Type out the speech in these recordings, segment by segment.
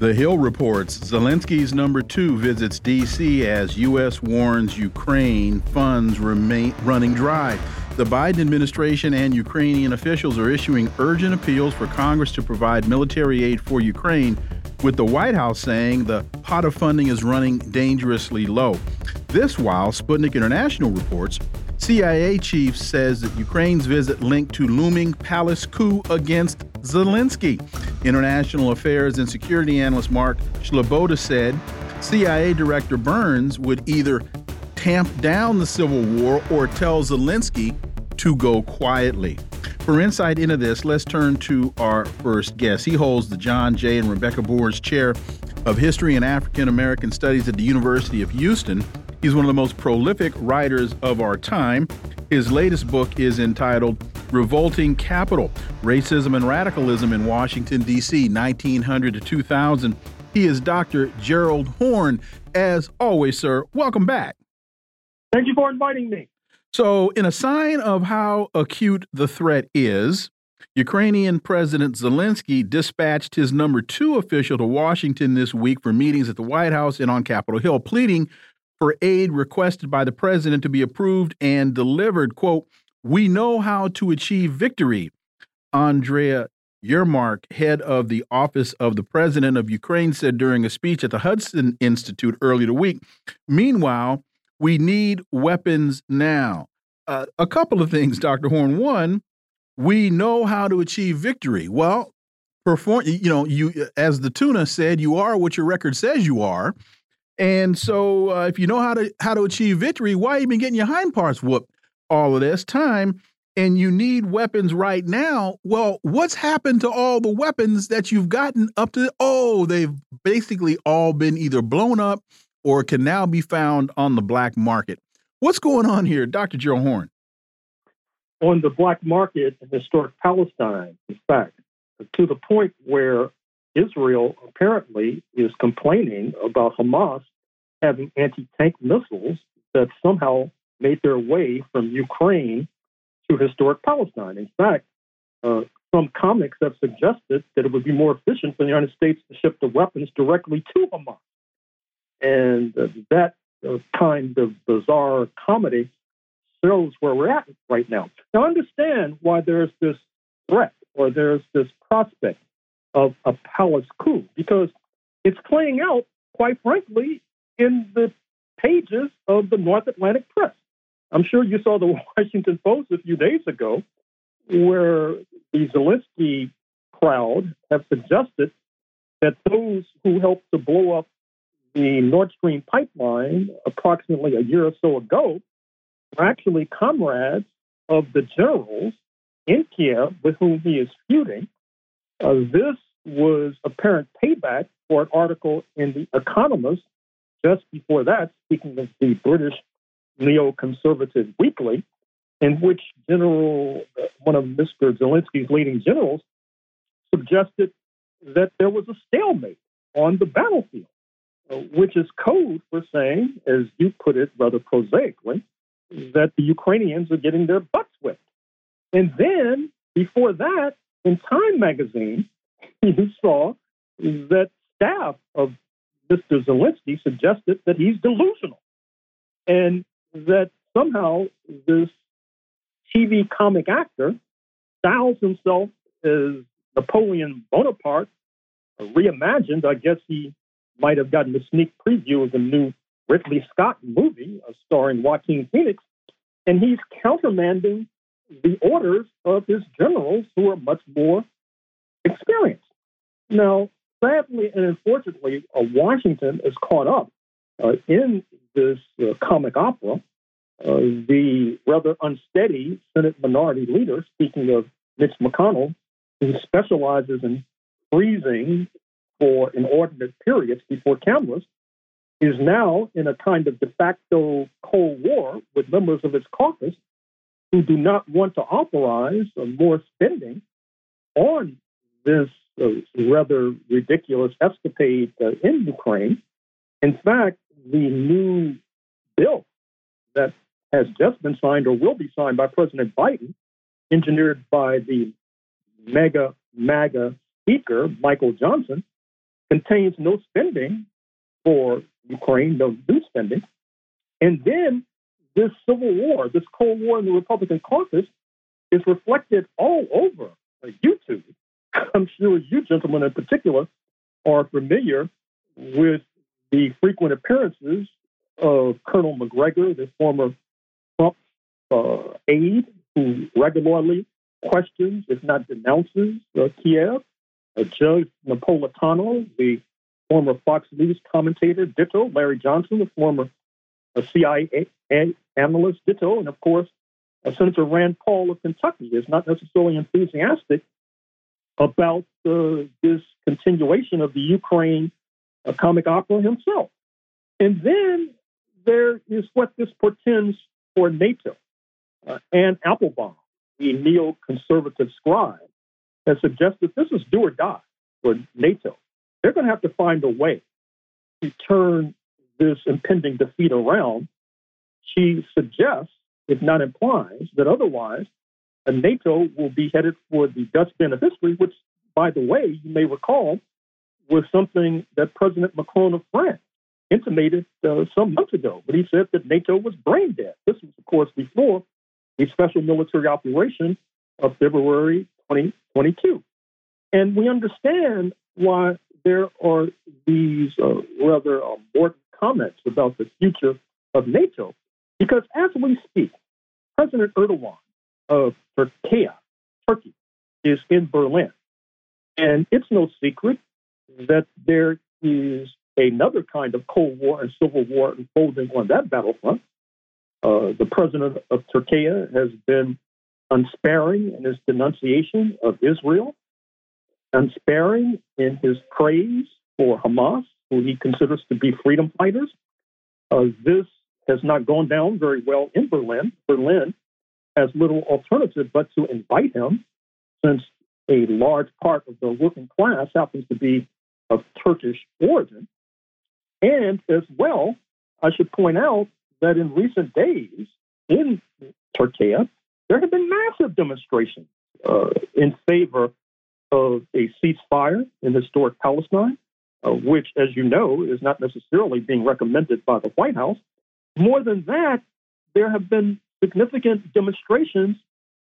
The Hill reports Zelensky's number two visits D.C. as U.S. warns Ukraine funds remain running dry. The Biden administration and Ukrainian officials are issuing urgent appeals for Congress to provide military aid for Ukraine, with the White House saying the pot of funding is running dangerously low. This while Sputnik International reports CIA chief says that Ukraine's visit linked to looming palace coup against Zelensky. International Affairs and Security Analyst Mark Sleboda said CIA Director Burns would either tamp down the civil war or tell Zelensky to go quietly. For insight into this, let's turn to our first guest. He holds the John J. and Rebecca Moores Chair of History and African American Studies at the University of Houston. He's one of the most prolific writers of our time. His latest book is entitled Revolting Capital Racism and Radicalism in Washington, D.C., 1900 to 2000. He is Dr. Gerald Horne. As always, sir, welcome back. Thank you for inviting me. So, in a sign of how acute the threat is, Ukrainian President Zelensky dispatched his number two official to Washington this week for meetings at the White House and on Capitol Hill, pleading for aid requested by the president to be approved and delivered. Quote, we know how to achieve victory. Andrea Yermak, head of the Office of the President of Ukraine, said during a speech at the Hudson Institute earlier the week. Meanwhile, we need weapons now. Uh, a couple of things, Dr. Horne. One, we know how to achieve victory. Well, perform. You know, you as the tuna said, you are what your record says you are. And so, uh, if you know how to how to achieve victory, why you been getting your hind parts whooped all of this time? And you need weapons right now. Well, what's happened to all the weapons that you've gotten up to? Oh, they've basically all been either blown up or can now be found on the black market. What's going on here, Dr. Gerald Horne? On the black market in historic Palestine, in fact, to the point where Israel apparently is complaining about Hamas having anti tank missiles that somehow made their way from Ukraine to historic Palestine. In fact, uh, some comics have suggested that it would be more efficient for the United States to ship the weapons directly to Hamas. And uh, that uh, kind of bizarre comedy shows where we're at right now. Now, understand why there's this threat or there's this prospect of a palace coup because it's playing out, quite frankly, in the pages of the North Atlantic press. I'm sure you saw the Washington Post a few days ago, where the Zelensky crowd have suggested that those who helped to blow up the Nord Stream pipeline approximately a year or so ago were actually comrades of the generals in Kiev with whom he is feuding. Uh, this was apparent payback for an article in The Economist just before that, speaking of the British neoconservative weekly, in which General, uh, one of Mr. Zelensky's leading generals, suggested that there was a stalemate on the battlefield, uh, which is code for saying, as you put it rather prosaically, that the Ukrainians are getting their butts whipped. And then before that, in Time magazine, you saw that staff of Mr. Zelensky suggested that he's delusional and that somehow this TV comic actor styles himself as Napoleon Bonaparte, reimagined. I guess he might have gotten a sneak preview of the new Ridley Scott movie uh, starring Joaquin Phoenix, and he's countermanding the orders of his generals who are much more experienced. Now, sadly and unfortunately, uh, Washington is caught up uh, in this uh, comic opera. Uh, the rather unsteady Senate Minority Leader, speaking of Mitch McConnell, who specializes in freezing for inordinate periods before cameras, is now in a kind of de facto Cold War with members of his caucus who do not want to authorize more spending on this uh, rather ridiculous escapade uh, in Ukraine. In fact, the new bill that has just been signed or will be signed by President Biden, engineered by the mega MAGA speaker, Michael Johnson, contains no spending for Ukraine, no new spending. And then this civil war, this Cold War in the Republican caucus, is reflected all over YouTube. I'm sure you gentlemen in particular are familiar with the frequent appearances of Colonel Macgregor, the former Trump uh, aide, who regularly questions, if not denounces, uh, Kiev. Uh, Judge Napolitano, the former Fox News commentator, ditto. Larry Johnson, the former uh, CIA analyst, ditto. And of course, uh, Senator Rand Paul of Kentucky is not necessarily enthusiastic about uh, this continuation of the Ukraine uh, comic opera himself. And then there is what this portends for NATO. Uh, Applebaum, the neoconservative scribe, has suggested this is do or die for NATO. They're going to have to find a way to turn this impending defeat around. She suggests, if not implies, that otherwise NATO will be headed for the dustbin of history, which, by the way, you may recall was something that President Macron of France intimated uh, some months ago when he said that NATO was brain dead. This was, of course, before the special military operation of February 2022. And we understand why there are these uh, rather uh, important comments about the future of NATO, because as we speak, President Erdogan of Turkey, Turkey, is in Berlin. And it's no secret that there is another kind of Cold War and Civil War unfolding on that battlefront. Uh, the president of Turkey has been unsparing in his denunciation of Israel, unsparing in his praise for Hamas, who he considers to be freedom fighters. Uh, this has not gone down very well in Berlin. Berlin has little alternative but to invite him, since a large part of the working class happens to be of Turkish origin. And as well, I should point out that in recent days in Turkey, there have been massive demonstrations uh, in favor of a ceasefire in historic Palestine, uh, which, as you know, is not necessarily being recommended by the White House. More than that, there have been significant demonstrations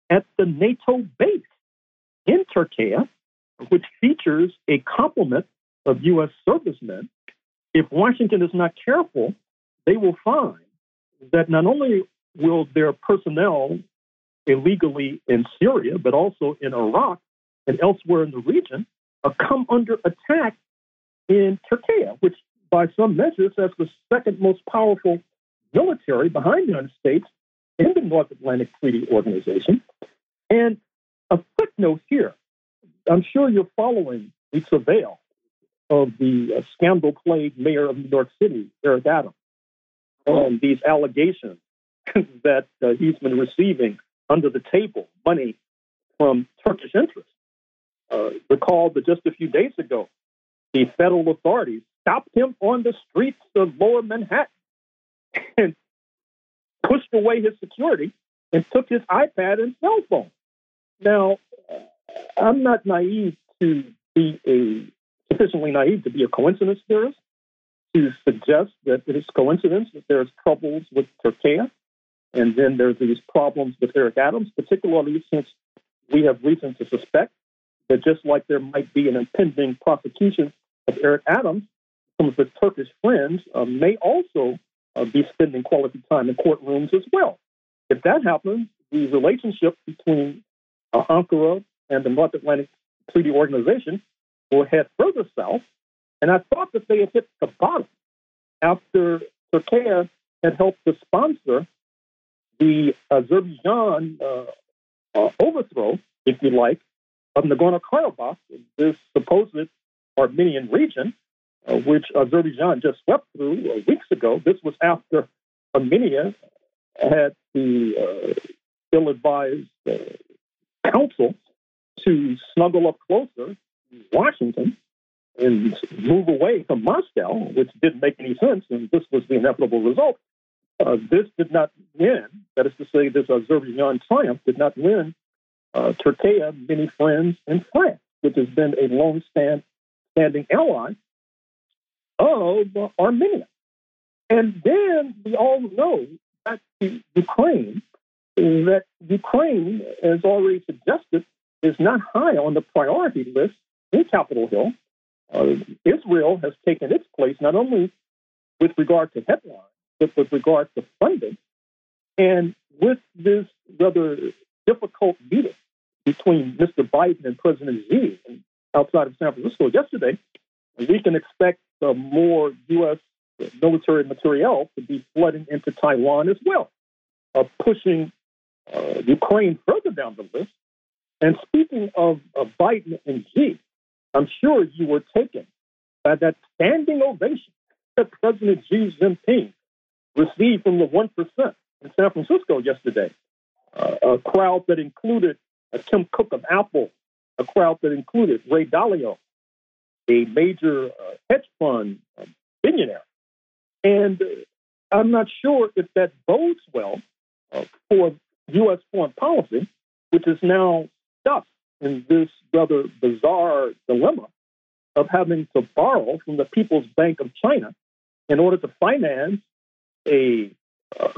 at the NATO base in Turkey, which features a complement of U.S. servicemen. If Washington is not careful, they will find that not only will their personnel illegally in Syria, but also in Iraq and elsewhere in the region, uh, come under attack in Turkey, which by some measures has the second most powerful military behind the United States in the North Atlantic Treaty Organization. And a footnote here I'm sure you're following the surveil of the uh, scandal plagued mayor of New York City, Eric Adams, on these allegations that uh, he's been receiving under the table money from Turkish interests. Uh, recall that just a few days ago, the federal authorities stopped him on the streets of lower Manhattan and pushed away his security and took his iPad and cell phone. Now, I'm not naive to be a sufficiently naive to be a coincidence theorist to suggest that it is coincidence that there's troubles with Turkey, and then there's these problems with Eric Adams, particularly since we have reason to suspect that just like there might be an impending prosecution of Eric Adams, some of his Turkish friends uh, may also uh, be spending quality time in courtrooms as well. If that happens, the relationship between uh, Ankara and the North Atlantic Treaty Organization will head further south. And I thought that they had hit the bottom after Turkey had helped to sponsor the Azerbaijan uh, uh, overthrow, if you like, of Nagorno Karabakh, this supposed Armenian region, uh, which Azerbaijan just swept through uh, weeks ago. This was after Armenia had the uh, ill-advised uh, counsel to snuggle up closer to Washington and move away from Moscow, which didn't make any sense, and this was the inevitable result. Uh, this did not win. That is to say, this Azerbaijan triumph did not win uh, Turkey many friends in France, which has been a long stand, standing ally of uh, Armenia. And then we all know that Ukraine that Ukraine, as already suggested, is not high on the priority list in Capitol Hill. Uh, Israel has taken its place not only with regard to headlines, but with regard to funding. And with this rather difficult meeting between Mr. Biden and President Xi outside of San Francisco yesterday, we can expect uh, more U.S. military materiel to be flooding into Taiwan as well, uh, pushing uh, Ukraine further down the list. And speaking of Biden and Xi, I'm sure you were taken by that standing ovation that President Xi Jinping received from the 1% in San Francisco yesterday. Uh, a crowd that included uh, Tim Cook of Apple, a crowd that included Ray Dalio, a major uh, hedge fund um, billionaire. And uh, I'm not sure if that bodes well uh, for U.S. foreign policy, which is now stuck in this rather bizarre dilemma of having to borrow from the People's Bank of China in order to finance a uh,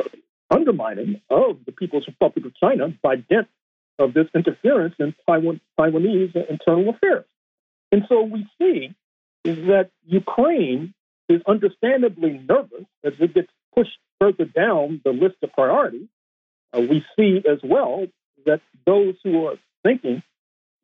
undermining of the People's Republic of China by dint of this interference in Taiwan, Taiwanese internal affairs. And so we see is that Ukraine is understandably nervous as it gets pushed further down the list of priorities. Uh, we see as well that those who are thinking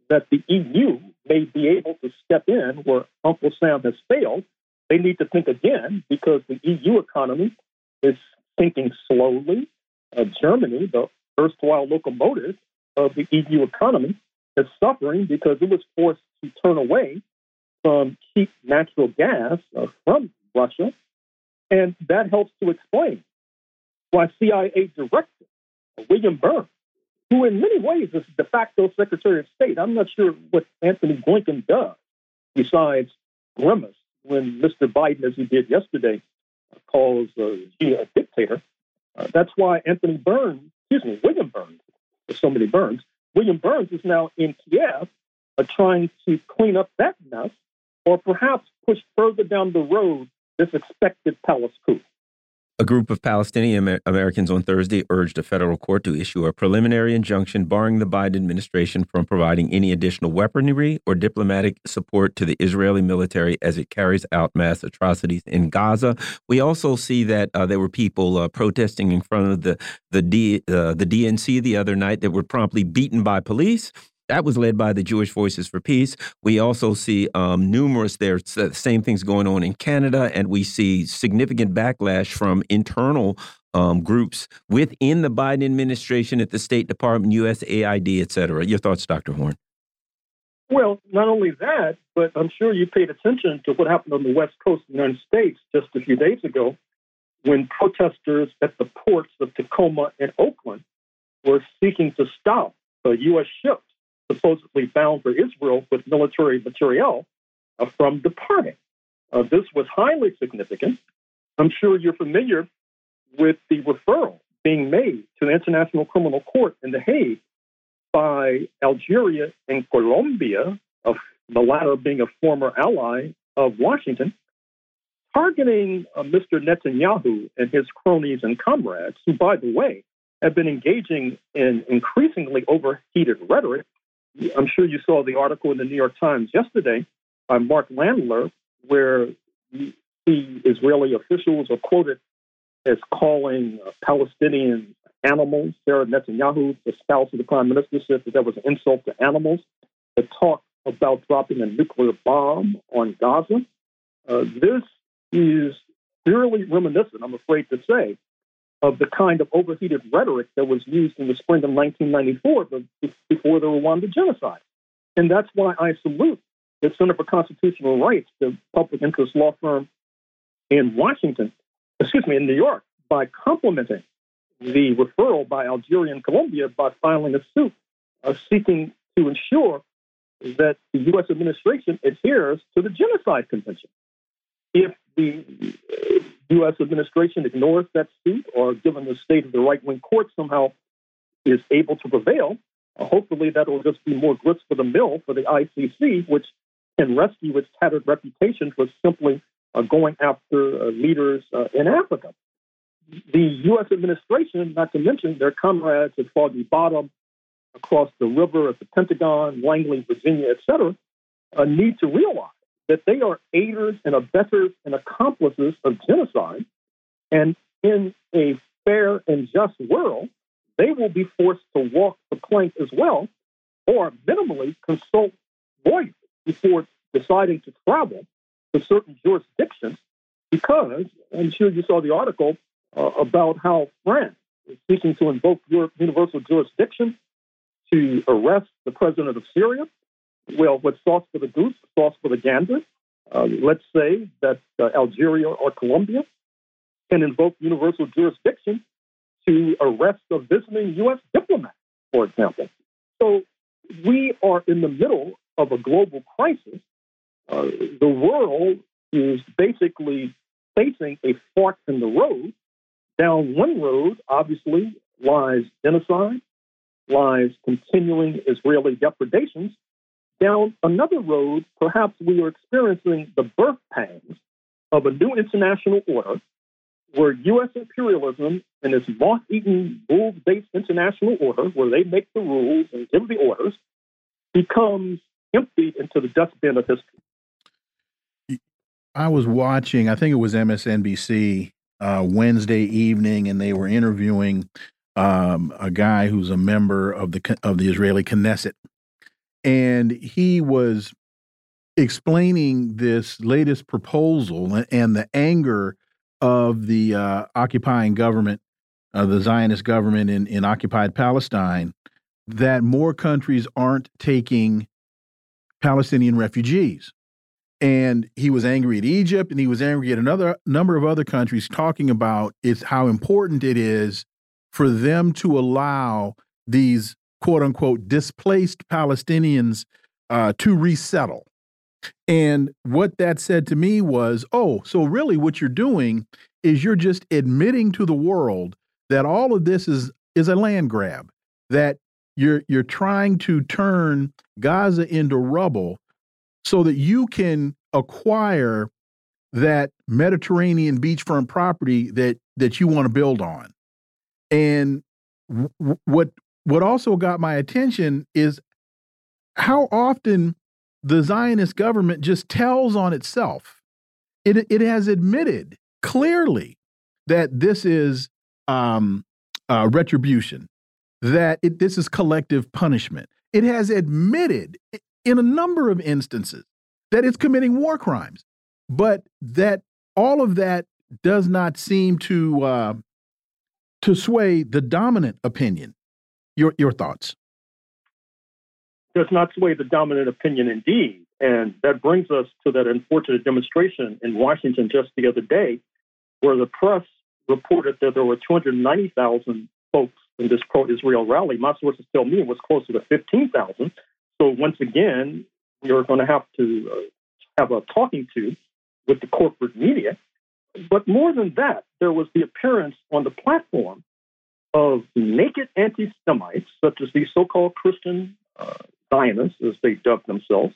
that the EU may be able to step in where Uncle Sam has failed, they need to think again because the EU economy is sinking slowly. Uh, Germany, the erstwhile locomotive of the EU economy, is suffering because it was forced to turn away from cheap natural gas uh, from Russia. And that helps to explain why CIA Director William Burns who in many ways is de facto Secretary of State. I'm not sure what Antony Blinken does besides grimace when Mr. Biden, as he did yesterday, calls uh, a dictator. Uh, that's why Anthony Burns, excuse me, William Burns, there's so many Burns, William Burns is now in Kiev uh, trying to clean up that mess or perhaps push further down the road this expected palace coup. A group of Palestinian Americans on Thursday urged a federal court to issue a preliminary injunction barring the Biden administration from providing any additional weaponry or diplomatic support to the Israeli military as it carries out mass atrocities in Gaza. We also see that uh, there were people uh, protesting in front of the the D, uh, the DNC the other night that were promptly beaten by police. That was led by the Jewish Voices for Peace. We also see um, numerous, there's the same things going on in Canada, and we see significant backlash from internal um, groups within the Biden administration at the State Department, USAID, et cetera. Your thoughts, Dr. Horne? Well, not only that, but I'm sure you paid attention to what happened on the West Coast of the United States just a few days ago when protesters at the ports of Tacoma and Oakland were seeking to stop U.S. ship supposedly bound for Israel with military materiel uh, from departing. Uh, this was highly significant. I'm sure you're familiar with the referral being made to the International Criminal Court in The Hague by Algeria and Colombia, of the latter being a former ally of Washington, targeting uh, Mr. Netanyahu and his cronies and comrades, who, by the way, have been engaging in increasingly overheated rhetoric I'm sure you saw the article in the New York Times yesterday by Mark Landler, where the Israeli officials are quoted as calling uh, Palestinian animals. Sarah Netanyahu, the spouse of the prime minister, said that that was an insult to animals. The talk about dropping a nuclear bomb on Gaza. Uh, this is eerily reminiscent, I'm afraid to say, of the kind of overheated rhetoric that was used in the spring of 1994 before the Rwanda genocide. And that's why I salute the Center for Constitutional Rights, the public interest law firm in Washington, excuse me, in New York, by complimenting the referral by Algeria and Colombia by filing a suit uh, seeking to ensure that the U.S. administration adheres to the Genocide Convention. If the U.S. administration ignores that suit, or given the state of the right wing court somehow is able to prevail, uh, hopefully that will just be more grist for the mill for the ICC, which can rescue its tattered reputation for simply uh, going after uh, leaders uh, in Africa. The U.S. administration, not to mention their comrades at Foggy Bottom, across the river at the Pentagon, Langley, Virginia, etc., uh, need to realize that they are aiders and abettors and accomplices of genocide. And in a fair and just world, they will be forced to walk the plank as well, or minimally consult lawyers before deciding to travel to certain jurisdictions. Because I'm sure you saw the article uh, about how France is seeking to invoke universal jurisdiction to arrest the president of Syria. Well, what's sauce for the goose, sauce for the gander. Uh, let's say that uh, Algeria or Colombia can invoke universal jurisdiction to arrest a visiting U.S. diplomat, for example. So we are in the middle of a global crisis. Uh, the world is basically facing a fork in the road. Down one road, obviously, lies genocide, lies continuing Israeli depredations. Down another road, perhaps we are experiencing the birth pangs of a new international order where U.S. imperialism and its moth eaten, rules based international order, where they make the rules and give the orders, becomes emptied into the dustbin of history. I was watching, I think it was MSNBC uh, Wednesday evening, and they were interviewing um, a guy who's a member of the of the Israeli Knesset, and he was explaining this latest proposal and the anger of the uh, occupying government, uh, the Zionist government in, in occupied Palestine, that more countries aren't taking Palestinian refugees. And he was angry at Egypt and he was angry at another number of other countries, talking about it's how important it is for them to allow these quote unquote displaced Palestinians uh, to resettle. And what that said to me was, oh, so really what you're doing is you're just admitting to the world that all of this is is a land grab, that you're you're trying to turn Gaza into rubble so that you can acquire that Mediterranean beachfront property that that you want to build on. And what what also got my attention is how often the Zionist government just tells on itself. It it has admitted clearly that this is um, uh, retribution, that it, this is collective punishment. It has admitted in a number of instances that it's committing war crimes, but that all of that does not seem to uh, to sway the dominant opinion. Your your thoughts? Does not sway the dominant opinion, indeed, and that brings us to that unfortunate demonstration in Washington just the other day, where the press reported that there were 290,000 folks in this pro-Israel rally. My sources tell me it was closer to 15,000. So once again, are going to have to uh, have a talking to with the corporate media but more than that, there was the appearance on the platform of naked anti Semites, such as the so called Christian uh, Zionists, as they dubbed themselves.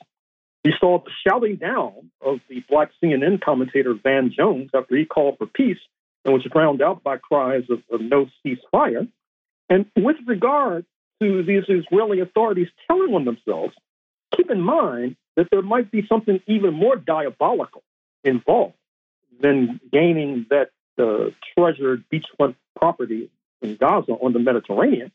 We saw the shouting down of the black CNN commentator Van Jones after he called for peace and was drowned out by cries of, of no ceasefire. And with regard to these Israeli authorities telling on themselves, keep in mind that there might be something even more diabolical involved than gaining that uh, treasured beachfront property in Gaza on the Mediterranean,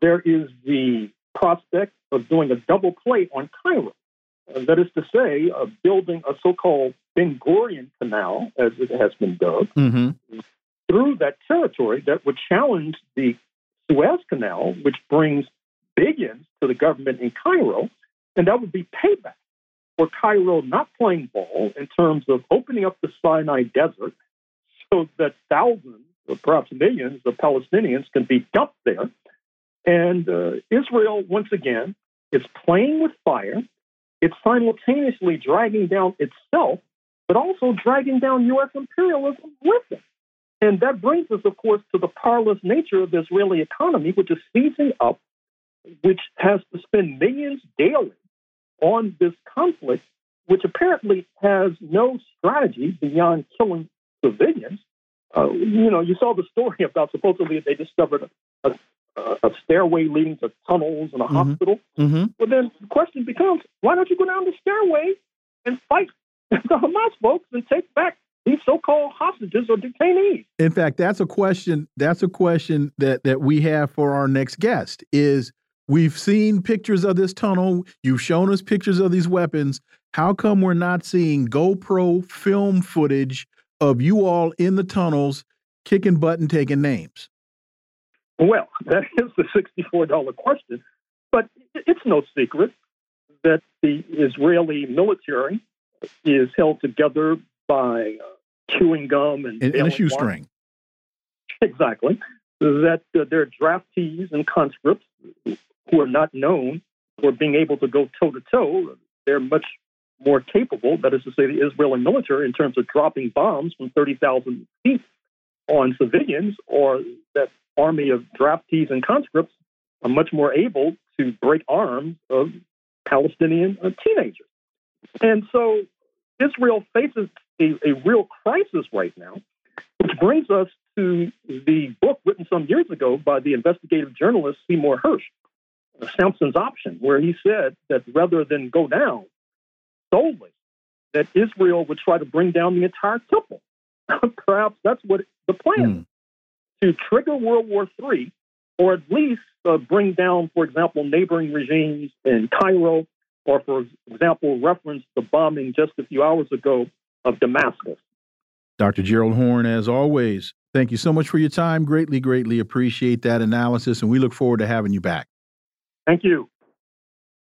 there is the prospect of doing a double play on Cairo. That is to say, uh, building a so called Ben Gurion Canal, as it has been dubbed, mm -hmm. through that territory that would challenge the Suez Canal, which brings billions to the government in Cairo, and that would be payback for Cairo not playing ball in terms of opening up the Sinai desert so that thousands, perhaps millions, of Palestinians can be dumped there. And uh, Israel, once again, is playing with fire. It's simultaneously dragging down itself, but also dragging down U.S. imperialism with it. And that brings us, of course, to the powerless nature of the Israeli economy, which is seizing up, which has to spend millions daily on this conflict, which apparently has no strategy beyond killing civilians. Uh, you know, you saw the story about supposedly they discovered a, a, a stairway leading to tunnels and a mm-hmm. hospital. Mm-hmm. Well, then the question becomes, why don't you go down the stairway and fight the Hamas folks and take back these so-called hostages or detainees? In fact, that's a question. That's a question that that we have for our next guest. Is We've seen pictures of this tunnel. You've shown us pictures of these weapons. How come we're not seeing GoPro film footage of you all in the tunnels kicking butt and taking names? Well, that is the $64 question. But it's no secret that the Israeli military is held together by uh, chewing gum and, and, and a shoestring. Exactly. That uh, their draftees and conscripts who are not known for being able to go toe to toe. They're much more capable, that is to say, the Israeli military, in terms of dropping bombs from 30,000 feet on civilians, or that army of draftees and conscripts are much more able to break arms of Palestinian uh, teenagers. And so Israel faces a, a real crisis right now, which brings us to the book written some years ago by the investigative journalist Seymour Hersh, Samson's option, where he said that rather than go down solely, that Israel would try to bring down the entire temple. Perhaps that's what the plan mm. to trigger World War III, or at least uh, bring down, for example, neighboring regimes in Cairo, or for example, reference the bombing just a few hours ago of Damascus. Dr. Gerald Horne, as always, thank you so much for your time. Greatly, greatly appreciate that analysis, and we look forward to having you back. Thank you.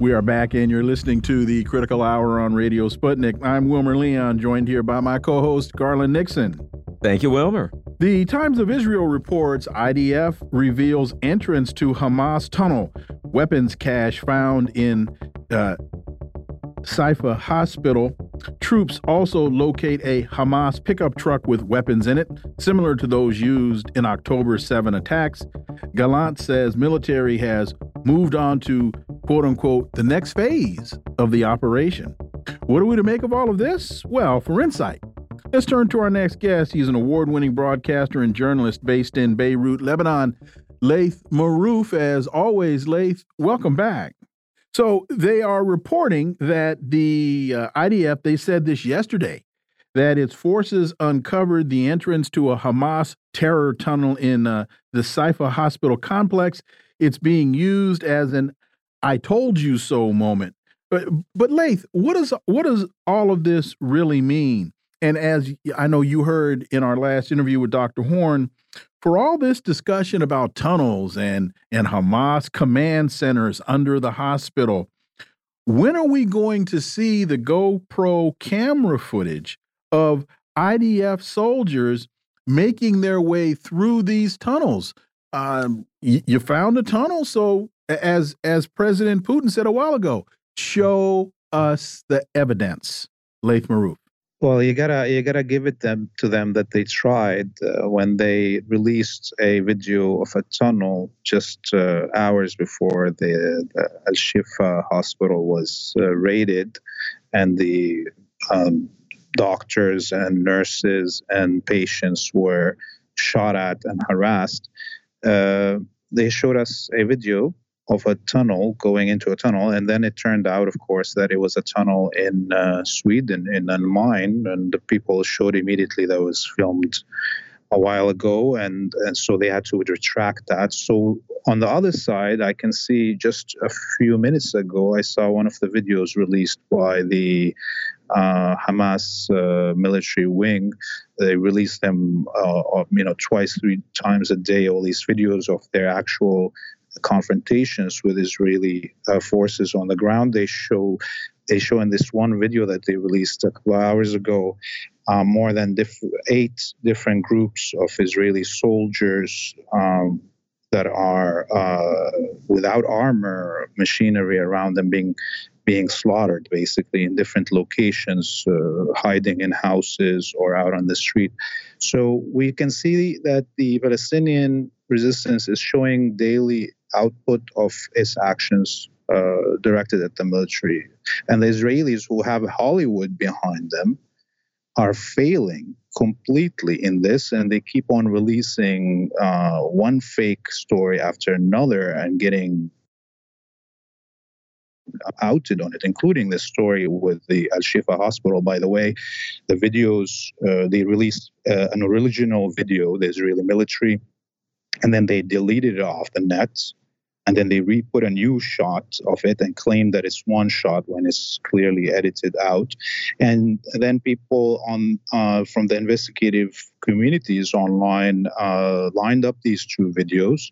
We are back, and you're listening to the Critical Hour on Radio Sputnik. I'm Wilmer Leon, joined here by my co host, Garland Nixon. Thank you, Wilmer. The Times of Israel reports IDF reveals entrance to Hamas tunnel, weapons cache found in uh, Shifa Hospital. Troops also locate a Hamas pickup truck with weapons in it, similar to those used in October 7 attacks. Gallant says military has moved on to quote unquote the next phase of the operation. What are we to make of all of this? Well, for insight, let's turn to our next guest. He's an award winning broadcaster and journalist based in Beirut, Lebanon. Laith Marouf, as always, Laith, welcome back. So they are reporting that the uh, IDF, they said this yesterday, that its forces uncovered the entrance to a Hamas terror tunnel in uh, the Shifa hospital complex. It's being used as an I told you so moment. But but Laith, what does what does all of this really mean? And as I know you heard in our last interview with Dr. Horne, for all this discussion about tunnels and and Hamas command centers under the hospital, when are we going to see the GoPro camera footage of IDF soldiers making their way through these tunnels? Um, you found a tunnel, so as as President Putin said a while ago, show us the evidence. Laith Marouf. Well, you gotta you gotta give it them to them that they tried uh, when they released a video of a tunnel just uh, hours before the, the Al Shifa hospital was uh, raided, and the um, doctors and nurses and patients were shot at and harassed. Uh, they showed us a video of a tunnel going into a tunnel, and then it turned out, of course, that it was a tunnel in uh, Sweden in a mine, and the people showed immediately that was filmed a while ago, and, and so they had to retract that. So on the other side, I can see just a few minutes ago, I saw one of the videos released by the uh, Hamas uh, military wing. They release them, uh, you know, twice, three times a day. All these videos of their actual confrontations with Israeli uh, forces on the ground. They show they show in this one video that they released a couple hours ago uh, more than diff- eight different groups of Israeli soldiers um, that are uh, without armor, machinery around them being being slaughtered basically in different locations, uh, hiding in houses or out on the street. So we can see that the Palestinian resistance is showing daily output of its actions uh, directed at the military. And the Israelis who have Hollywood behind them are failing completely in this, and they keep on releasing uh, one fake story after another and getting outed on it, including this story with the Al Shifa hospital. By the way, the videos uh, they released uh, an original video, the Israeli military, and then they deleted it off the net and then they re-put a new shot of it and claim that it's one shot when it's clearly edited out. And then people on uh, from the investigative communities online uh, lined up these two videos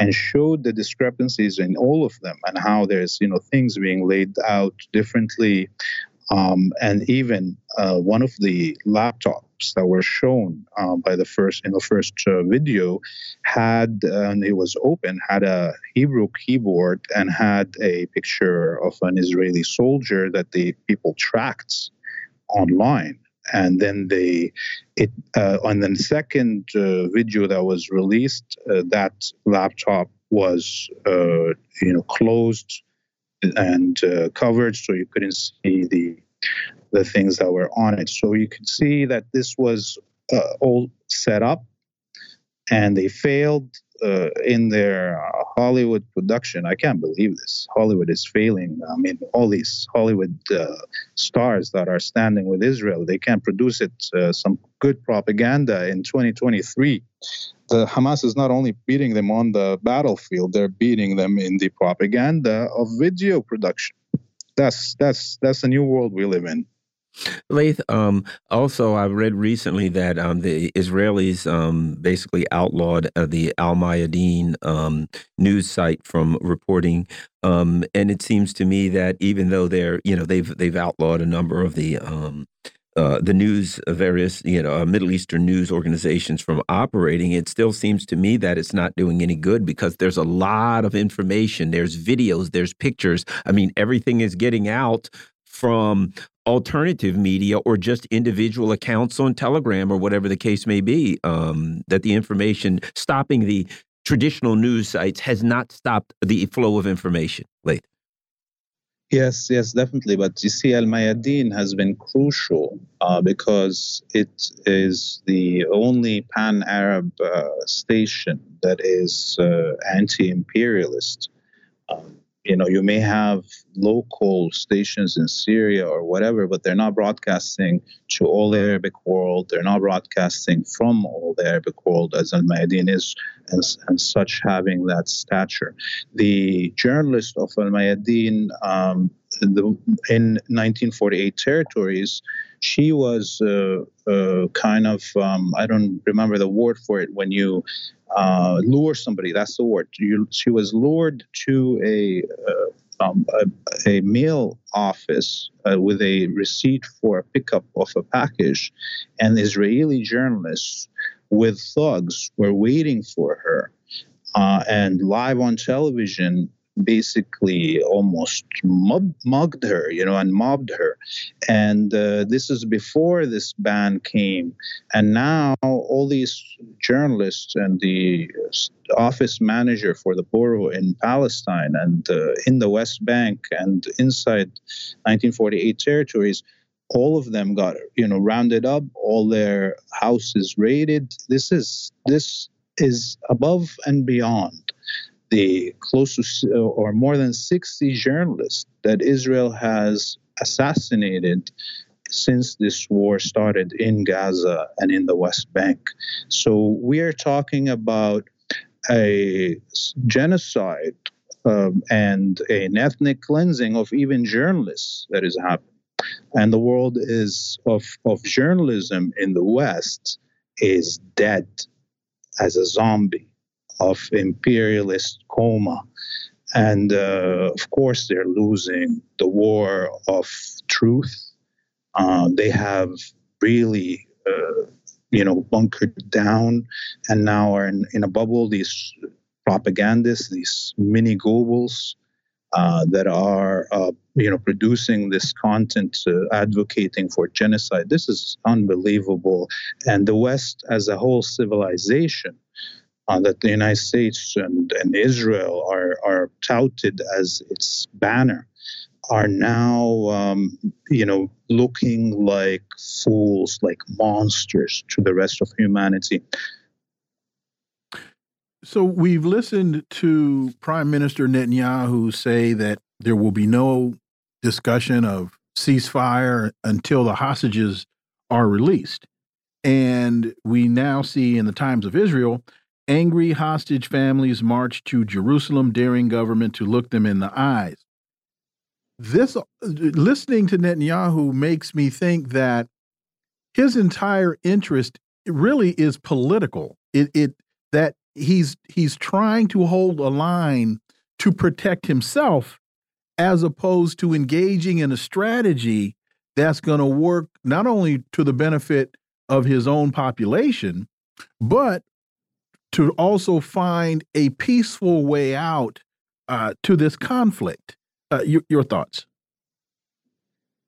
and showed the discrepancies in all of them and how there's you know things being laid out differently um, and even uh, one of the laptops that were shown uh, by the first in the first uh, video had, and it was open, had a Hebrew keyboard and had a picture of an Israeli soldier that the people tracked online. And then they, it uh, on the second uh, video that was released, uh, that laptop was, you know, closed and uh, covered, so you couldn't see the the things that were on it. So you could see that this was uh, all set up, and they failed uh, in their uh, Hollywood production. I can't believe this. Hollywood is failing. I mean, all these Hollywood uh, stars that are standing with Israel, they can't produce it uh, some good propaganda in 2023 the Hamas is not only beating them on the battlefield, they're beating them in the propaganda of video production. That's that's that's the new world we live in. Laith, um, also, I read recently that um, the Israelis um, basically outlawed uh, the Al Mayadeen um, news site from reporting, um, and it seems to me that even though they're, you know, they've they've outlawed a number of the um, uh, the news, uh, various you know uh, Middle Eastern news organizations from operating, it still seems to me that it's not doing any good because there's a lot of information. There's videos, there's pictures. I mean, everything is getting out from alternative media or just individual accounts on Telegram or whatever the case may be. Um, that the information stopping the traditional news sites has not stopped the flow of information. Laith. Yes, yes, definitely. But you see, Al Mayadeen has been crucial uh, because it is the only pan Arab uh, station that is uh, anti imperialist. Um, you know, you may have local stations in Syria or whatever, but they're not broadcasting to all the Arabic world. They're not broadcasting from all the Arabic world as Al Mayadeen is, and, and such having that stature. The journalist of Al Mayadeen um, in 1948 territories, she was uh, uh, kind of, um, I don't remember the word for it, when you uh, lure somebody. That's the word. You, she was lured to a uh, um, a, a, mail office uh, with a receipt for a pickup of a package, and Israeli journalists with thugs were waiting for her. Uh, and live on television, basically almost mug, mugged her, you know, and mobbed her. And uh, this is before this ban came. And now all these journalists and the office manager for the borough in Palestine and uh, in the West Bank and inside 1948 territories all of them got you know rounded up all their houses raided this is this is above and beyond the close to or more than 60 journalists that Israel has assassinated since this war started in Gaza and in the West Bank. So we are talking about a genocide um, and an ethnic cleansing of even journalists that is happening. And the world is of, of journalism in the West is dead as a zombie of imperialist coma. And uh, of course, they're losing the war of truth. Uh, they have really, uh, you know, bunkered down and now are in, in a bubble. These propagandists, these mini Goebbels uh, that are, uh, you know, producing this content advocating for genocide. This is unbelievable. And the West, as a whole civilization, uh, that the United States and, and Israel are, are touted as its banner are now, um, you know, looking like fools, like monsters to the rest of humanity. So we've listened to Prime Minister Netanyahu say that there will be no discussion of ceasefire until the hostages are released. And we now see in the Times of Israel Angry hostage families march to Jerusalem, daring government to look them in the eyes. This uh, listening to Netanyahu makes me think that his entire interest really is political. It, it that he's he's trying to hold a line to protect himself as opposed to engaging in a strategy that's going to work not only to the benefit of his own population but to also find a peaceful way out uh, to this conflict. Uh, your, your, thoughts?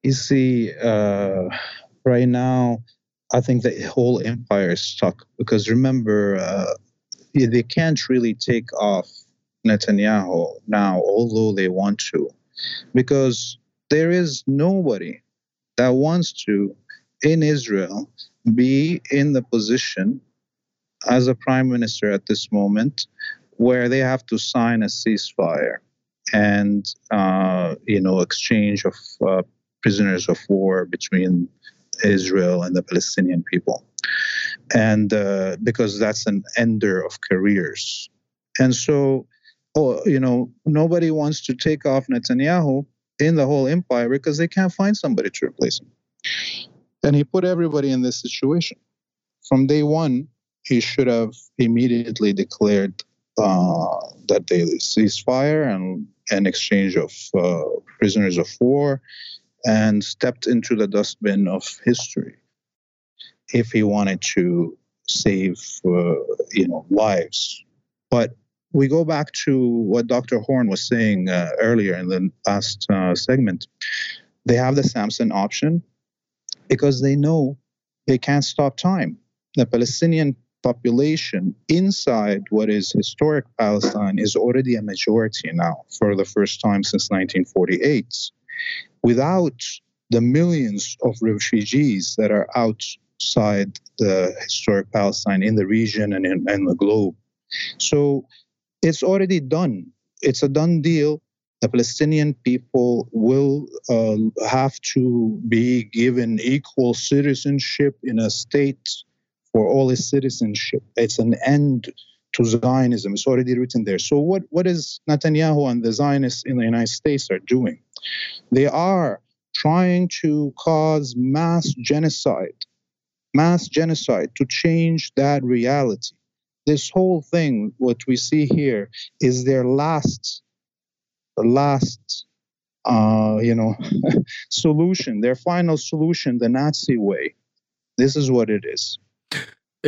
You see, uh, right now, I think the whole empire is stuck because remember, uh, they can't really take off Netanyahu now, although they want to, because there is nobody that wants to in Israel be in the position as a prime minister at this moment where they have to sign a ceasefire and uh, you know exchange of uh, prisoners of war between Israel and the Palestinian people, and uh, because that's an ender of careers, and so oh, you know nobody wants to take off Netanyahu in the whole empire because they can't find somebody to replace him, and he put everybody in this situation. From day one he should have immediately declared uh, that they ceasefire and an exchange of uh, prisoners of war and stepped into the dustbin of history if he wanted to save uh, you know lives. But we go back to what dr Horne was saying uh, earlier in the last uh, segment. They have the samson option because they know they can't stop time. The palestinian population inside what is historic Palestine is already a majority now for the first time since 1948. Without the millions of refugees that are outside the historic Palestine in the region and in, in the globe. So it's already done. It's a done deal. The Palestinian people will uh, have to be given equal citizenship in a state for all his citizenship. It's an end to Zionism. It's already written there. So what, what is Netanyahu and the Zionists in the United States are doing? They are trying to cause mass genocide, mass genocide to change that reality. This whole thing, what we see here, is their last, the last, uh, you know, solution, their final solution, the Nazi way. This is what it is.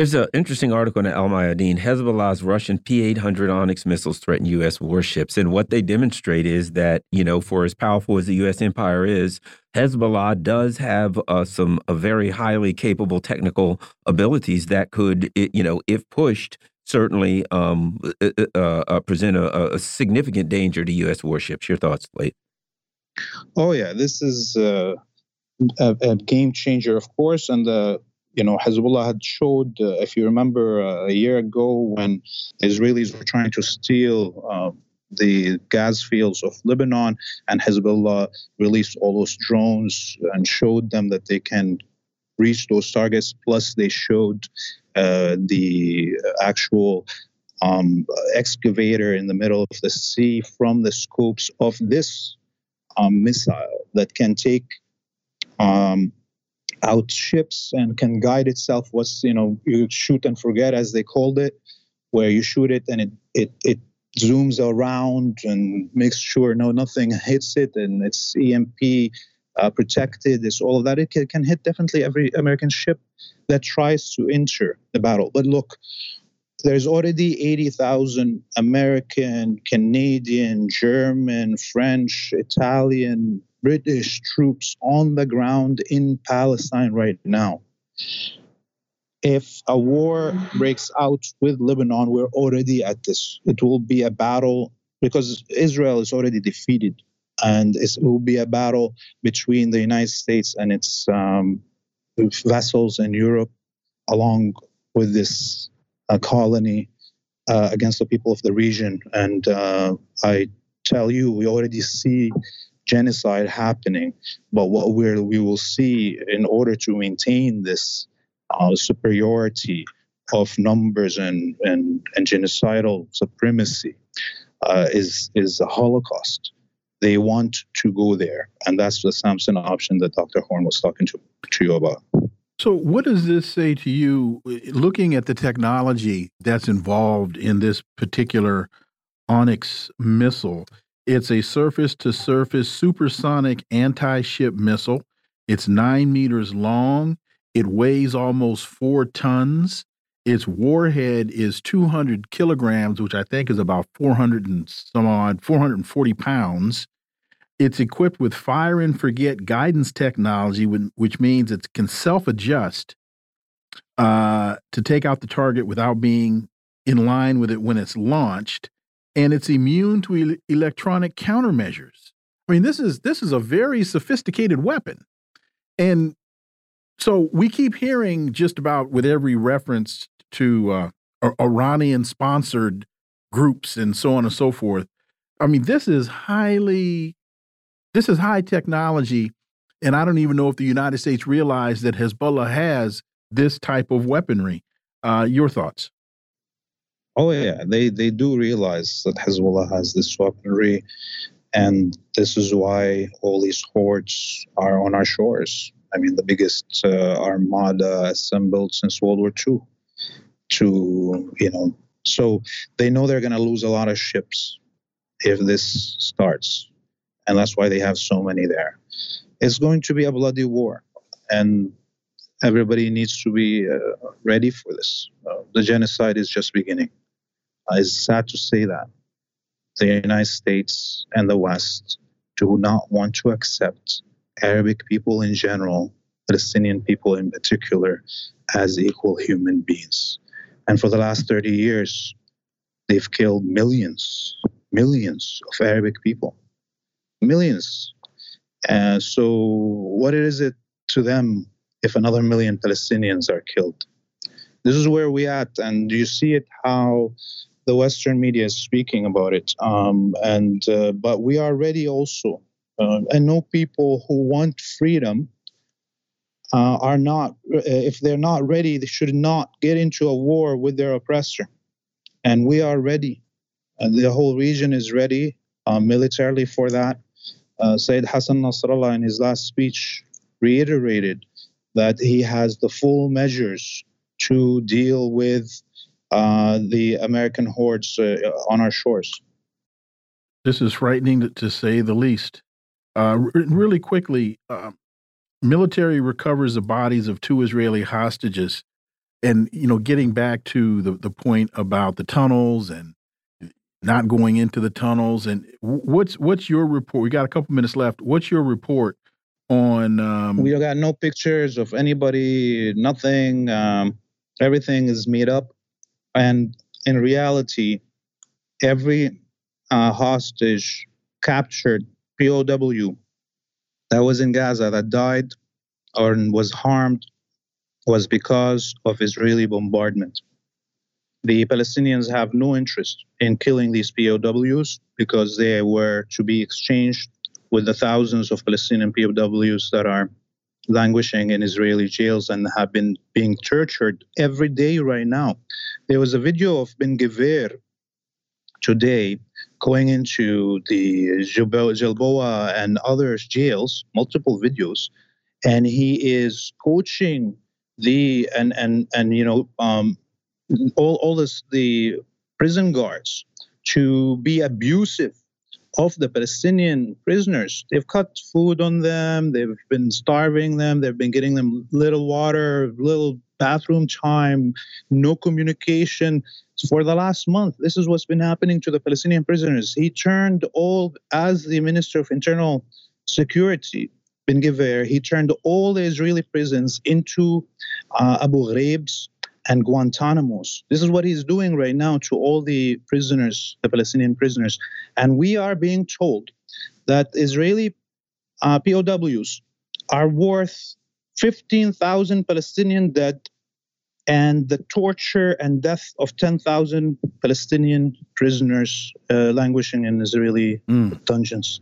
There's an interesting article in Al Mayadeen. Hezbollah's Russian P-800 Onyx missiles threaten U.S. warships, and what they demonstrate is that you know, for as powerful as the U.S. empire is, Hezbollah does have uh, some uh, very highly capable technical abilities that could, you know, if pushed, certainly um, uh, uh, uh, present a, a, significant danger to U.S. warships. Your thoughts, Laith? Oh yeah, this is uh, a, a, game changer, of course, and the you know, Hezbollah had showed, uh, if you remember, uh, a year ago when Israelis were trying to steal uh, the gas fields of Lebanon, and Hezbollah released all those drones and showed them that they can reach those targets. Plus, they showed uh, the actual um, excavator in the middle of the sea from the scopes of this um, missile that can take um, out ships and can guide itself. What's you know you shoot and forget as they called it, where you shoot it and it it it zooms around and makes sure no nothing hits it and it's EMP uh, protected. It's all of that. It can, can hit definitely every American ship that tries to enter the battle. But look, there's already 80,000 American, Canadian, German, French, Italian, British troops on the ground in Palestine right now. If a war breaks out with Lebanon, we're already at this. It will be a battle because Israel is already defeated, and it will be a battle between the United States and its um, vessels in Europe, along with this uh, colony uh, against the people of the region. And uh, I tell you, we already see genocide happening. But what we we will see in order to maintain this uh, superiority of numbers and, and, and genocidal supremacy uh, is is a Holocaust. They want to go there, and that's the Samson option that Dr. Horne was talking to, to you about. So, what does this say to you, looking at the technology that's involved in this particular Onyx missile? It's a surface to surface supersonic anti ship missile. It's nine meters long. It weighs almost four tons. Its warhead is 200 kilograms, which I think is about 400 and some odd, 440 pounds. It's equipped with fire and forget guidance technology, which means it can self adjust uh, to take out the target without being in line with it when it's launched and it's immune to el electronic countermeasures. I mean, this is this is a very sophisticated weapon, and so we keep hearing just about with every reference to uh, Iranian-sponsored groups and so on and so forth. I mean, this is highly, this is high technology, and I don't even know if the United States realized that Hezbollah has this type of weaponry. Uh, your thoughts? Oh yeah, they they do realize that Hezbollah has this weaponry, and this is why all these hordes are on our shores. I mean, the biggest uh, armada assembled since World War II. To you know, so they know they're going to lose a lot of ships if this starts, and that's why they have so many there. It's going to be a bloody war, and everybody needs to be uh, ready for this. Uh, the genocide is just beginning. Uh, it's sad to say that the United States and the West do not want to accept Arabic people in general, Palestinian people in particular, as equal human beings. And for the last 30 years, they've killed millions, millions of Arabic people. Millions. And so, what is it to them if another million Palestinians are killed? This is where we at, and you see it how the Western media is speaking about it. Um, and uh, but we are ready also. Uh, and no people who want freedom uh, are not. Uh, if they're not ready, they should not get into a war with their oppressor. And we are ready. And the whole region is ready uh, militarily for that. Uh, Sayyid Hassan Nasrallah, in his last speech, reiterated that he has the full measures to deal with the American hordes uh, on our shores. This is frightening to, to say the least. Uh, really quickly, uh, military recovers the bodies of two Israeli hostages, and you know, getting back to the the point about the tunnels and not going into the tunnels, and what's what's your report? We got a couple minutes left. What's your report on? Um, we got no pictures of anybody, nothing. Um, everything is made up. And in reality, every uh, hostage captured POW that was in Gaza that died or was harmed was because of Israeli bombardment. The Palestinians have no interest in killing these POWs because they were to be exchanged with the thousands of Palestinian POWs that are languishing in Israeli jails and have been being tortured every day right now. There was a video of Ben Gvir today going into the Gilboa and others jails, multiple videos, and he is coaching the and and and you know um, all all this the prison guards to be abusive of the Palestinian prisoners. They've cut food on them, they've been starving them, they've been getting them little water, little bathroom time, no communication. For the last month, this is what's been happening to the Palestinian prisoners. He turned all, as the Minister of Internal Security, Ben Gvir, he turned all the Israeli prisons into uh, Abu Ghraib's and Guantanamos. This is what he's doing right now to all the prisoners, the Palestinian prisoners. And we are being told that Israeli uh, POWs are worth 15,000 Palestinian dead and the torture and death of 10,000 Palestinian prisoners uh, languishing in Israeli mm. dungeons.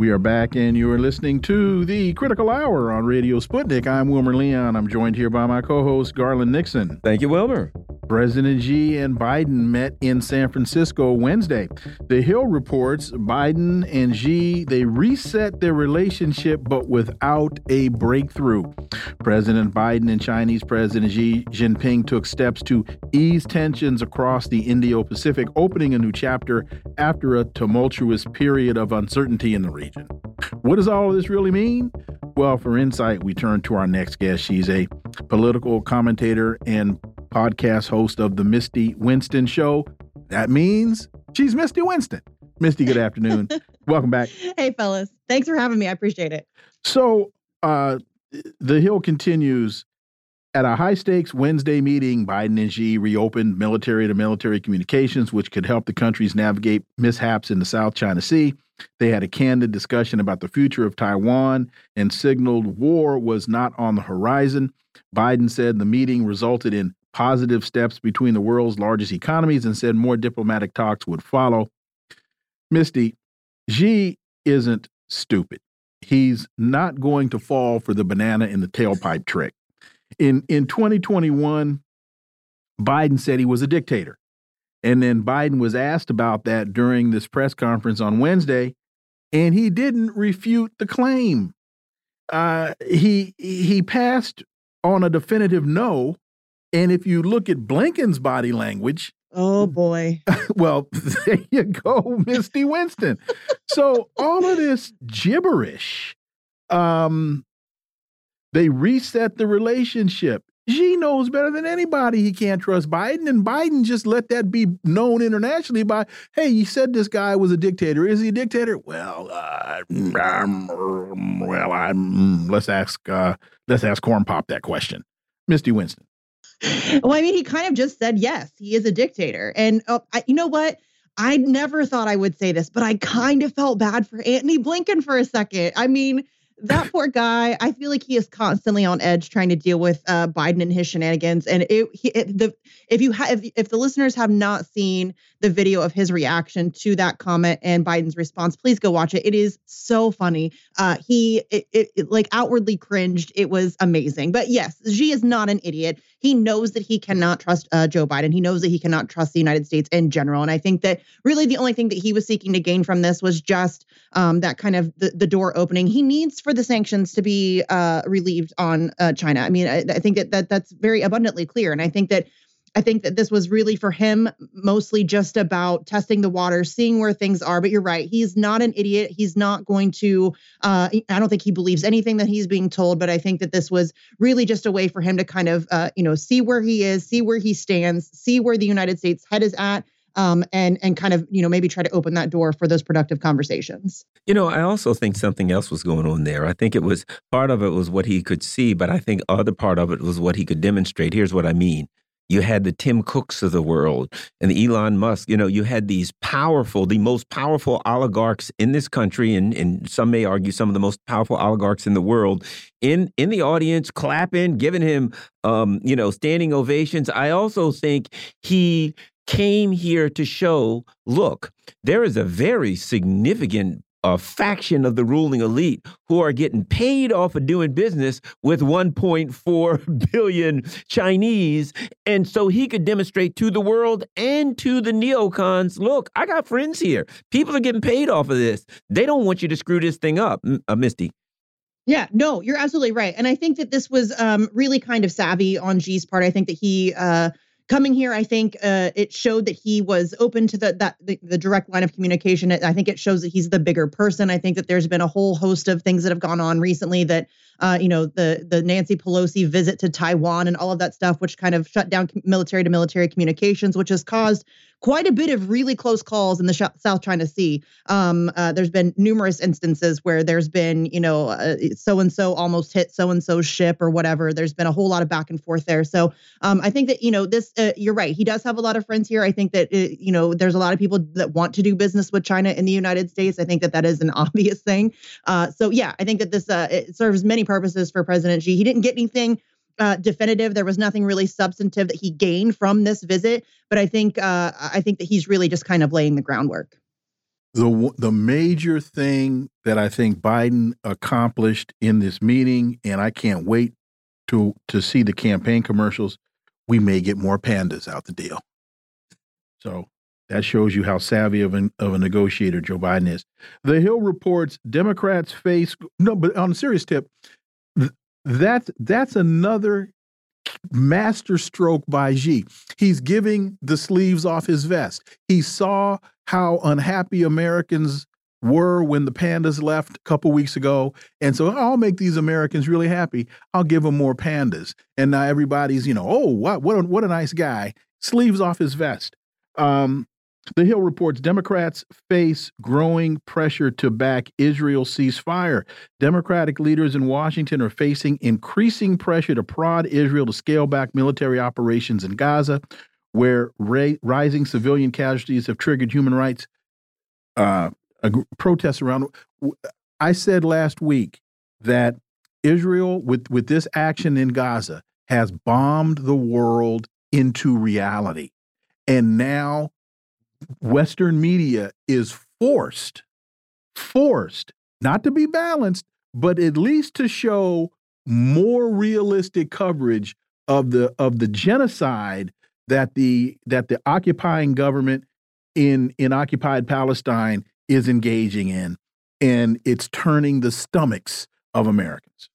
We are back, and you are listening to the Critical Hour on Radio Sputnik. I'm Wilmer Leon. I'm joined here by my co host, Garland Nixon. Thank you, Wilmer. President Xi and Biden met in San Francisco Wednesday. The Hill reports Biden and Xi they reset their relationship but without a breakthrough. President Biden and Chinese President Xi Jinping took steps to ease tensions across the Indo-Pacific, opening a new chapter after a tumultuous period of uncertainty in the region. What does all of this really mean? Well, for insight, we turn to our next guest. She's a political commentator and podcast host of the Misty Winston Show. That means she's Misty Winston. Misty, good afternoon. Welcome back. Hey, fellas. Thanks for having me. I appreciate it. So, uh, the Hill continues. At a high stakes Wednesday meeting, Biden and Xi reopened military to military communications, which could help the countries navigate mishaps in the South China Sea. They had a candid discussion about the future of Taiwan and signaled war was not on the horizon. Biden said the meeting resulted in positive steps between the world's largest economies and said more diplomatic talks would follow. Misty, Xi isn't stupid. He's not going to fall for the banana in the tailpipe trick. In in 2021, Biden said he was a dictator. And then Biden was asked about that during this press conference on Wednesday, and he didn't refute the claim. Uh, he he passed on a definitive no and if you look at Blinken's body language, oh boy. well, there you go, Misty Winston. so all of this gibberish, um, they reset the relationship. Xi knows better than anybody he can't trust Biden, and Biden just let that be known internationally by, hey, you said this guy was a dictator. Is he a dictator? Well, uh, um, well, I'm, let's ask uh, let's ask Corn Pop that question, Misty Winston. well, I mean, he kind of just said yes, he is a dictator. And uh, I, you know what? I never thought I would say this, but I kind of felt bad for Antony Blinken for a second. I mean, that poor guy, I feel like he is constantly on edge trying to deal with uh, Biden and his shenanigans. And it, he, it, the if you have if, if the listeners have not seen the video of his reaction to that comment and Biden's response, please go watch it. It is so funny. Uh, he it, it, it like outwardly cringed. It was amazing. But yes, Xi is not an idiot. He knows that he cannot trust uh, Joe Biden. He knows that he cannot trust the United States in general. And I think that really the only thing that he was seeking to gain from this was just um, that kind of the, the door opening. He needs for the sanctions to be uh, relieved on uh, China. I mean, I, I think that, that that's very abundantly clear. And I think that I think that this was really for him mostly just about testing the water, seeing where things are. But you're right, he's not an idiot. He's not going to. Uh, I don't think he believes anything that he's being told. But I think that this was really just a way for him to kind of, uh, you know, see where he is, see where he stands, see where the United States head is at, um, and and kind of you know maybe try to open that door for those productive conversations. You know, I also think something else was going on there. I think it was part of it was what he could see, but I think other part of it was what he could demonstrate. Here's what I mean. You had the Tim Cooks of the world and the Elon Musk. You know, you had these powerful, the most powerful oligarchs in this country, and, and some may argue some of the most powerful oligarchs in the world, in in the audience, clapping, giving him, um, you know, standing ovations. I also think he came here to show look, there is a very significant a faction of the ruling elite who are getting paid off of doing business with 1.4 billion Chinese. And so he could demonstrate to the world and to the neocons look, I got friends here. People are getting paid off of this. They don't want you to screw this thing up, uh, Misty. Yeah, no, you're absolutely right. And I think that this was um, really kind of savvy on Xi's part. I think that he, uh, coming here, I think uh, it showed that he was open to the that the, the, direct line of communication. I think it shows that he's the bigger person. I think that there's been a whole host of things that have gone on recently that uh, you know the the Nancy Pelosi visit to Taiwan and all of that stuff, which kind of shut down military to military communications, which has caused quite a bit of really close calls in the South China Sea. Um, uh, there's been numerous instances where there's been, you know, so and so almost hit so and so's ship or whatever. There's been a whole lot of back and forth there. So um, I think that you know this. Uh, you're right. He does have a lot of friends here. I think that uh, you know there's a lot of people that want to do business with China in the United States. I think that that is an obvious thing. Uh, so yeah, I think that this uh, it serves many purposes for President Xi. He didn't get anything uh, definitive. There was nothing really substantive that he gained from this visit, but I think uh, I think that he's really just kind of laying the groundwork. The the major thing that I think Biden accomplished in this meeting, and I can't wait to to see the campaign commercials. We may get more pandas out the deal. So that shows you how savvy of, an, of a negotiator Joe Biden is. The Hill reports Democrats face no, but on a serious tip, that's that's another master stroke by Xi. He's giving the sleeves off his vest. He saw how unhappy Americans were when the pandas left a couple weeks ago. And so I'll make these Americans really happy. I'll give them more pandas. And now everybody's, you know, oh, what what a, what a nice guy. Sleeves off his vest. Um, the Hill reports Democrats face growing pressure to back Israel ceasefire. Democratic leaders in Washington are facing increasing pressure to prod Israel to scale back military operations in Gaza, where rising civilian casualties have triggered human rights uh, protests around. I said last week that Israel, with, with this action in Gaza, has bombed the world into reality. And now Western media is forced, forced not to be balanced, but at least to show more realistic coverage of the of the genocide that the that the occupying government in in occupied Palestine is engaging in, and it's turning the stomachs of Americans.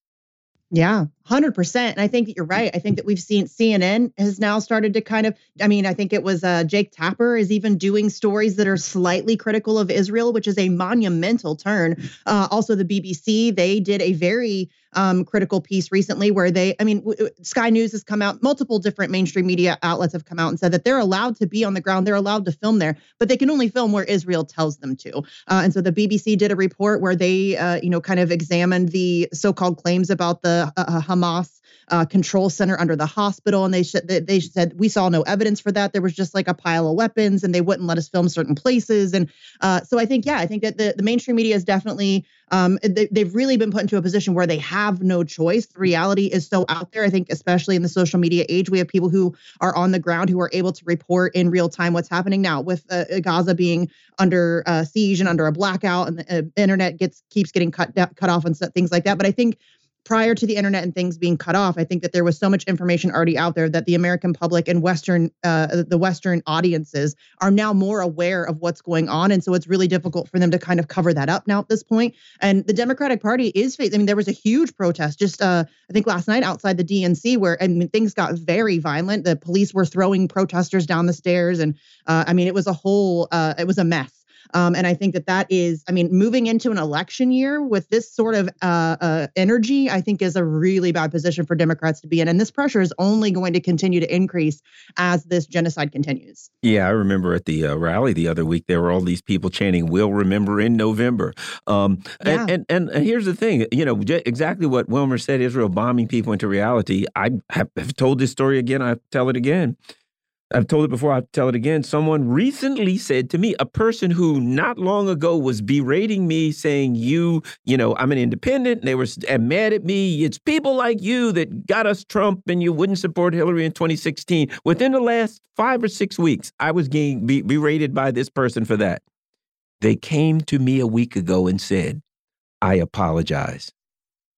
Yeah, 100%. And I think that you're right. I think that we've seen CNN has now started to kind of, I mean, I think it was uh, Jake Tapper is even doing stories that are slightly critical of Israel, which is a monumental turn. Uh, also, the BBC, they did a very um, critical piece recently where they, I mean, w- Sky News has come out, multiple different mainstream media outlets have come out and said that they're allowed to be on the ground, they're allowed to film there, but they can only film where Israel tells them to. Uh, and so the BBC did a report where they, uh, you know, kind of examined the so called claims about the uh, Hamas uh, control center under the hospital, and they they said we saw no evidence for that. There was just like a pile of weapons, and they wouldn't let us film certain places. And uh, so I think, yeah, I think that the, the mainstream media is definitely um, they, they've really been put into a position where they have no choice. The reality is so out there. I think, especially in the social media age, we have people who are on the ground who are able to report in real time what's happening now. With uh, Gaza being under uh, siege and under a blackout, and the uh, internet gets keeps getting cut cut off and things like that. But I think prior to the internet and things being cut off, I think that there was so much information already out there that the American public and Western, uh, the Western audiences are now more aware of what's going on, and so it's really difficult for them to kind of cover that up now at this point. And the Democratic Party is facing. I mean, there was a huge protest just uh, I think last night outside the DNC where I mean things got very violent. The police were throwing protesters down the stairs, and uh, I mean it was a whole uh, it was a mess. Um, and I think that that is, I mean, moving into an election year with this sort of uh, uh, energy, I think is a really bad position for Democrats to be in. And this pressure is only going to continue to increase as this genocide continues. Yeah, I remember at the uh, rally the other week, there were all these people chanting, We'll remember in November. Um, yeah. and, and, and, here's the thing, you know, exactly what Wilmer said Israel bombing people into reality. I have told this story again, I tell it again. I've told it before, I'll tell it again. Someone recently said to me, a person who not long ago was berating me, saying, You, you know, I'm an independent, and they were mad at me. It's people like you that got us Trump, and you wouldn't support Hillary in 2016. Within the last five or six weeks, I was getting berated by this person for that. They came to me a week ago and said, I apologize.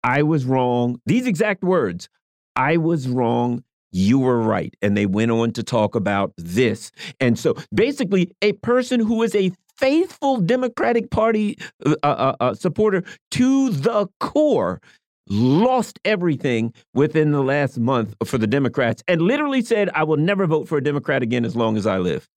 I was wrong. These exact words I was wrong you were right. And they went on to talk about this. And so basically, a person who is a faithful Democratic Party uh, uh, uh, uh, supporter to the core lost everything within the last month for the Democrats and literally said, I will never vote for a Democrat again as long as I live.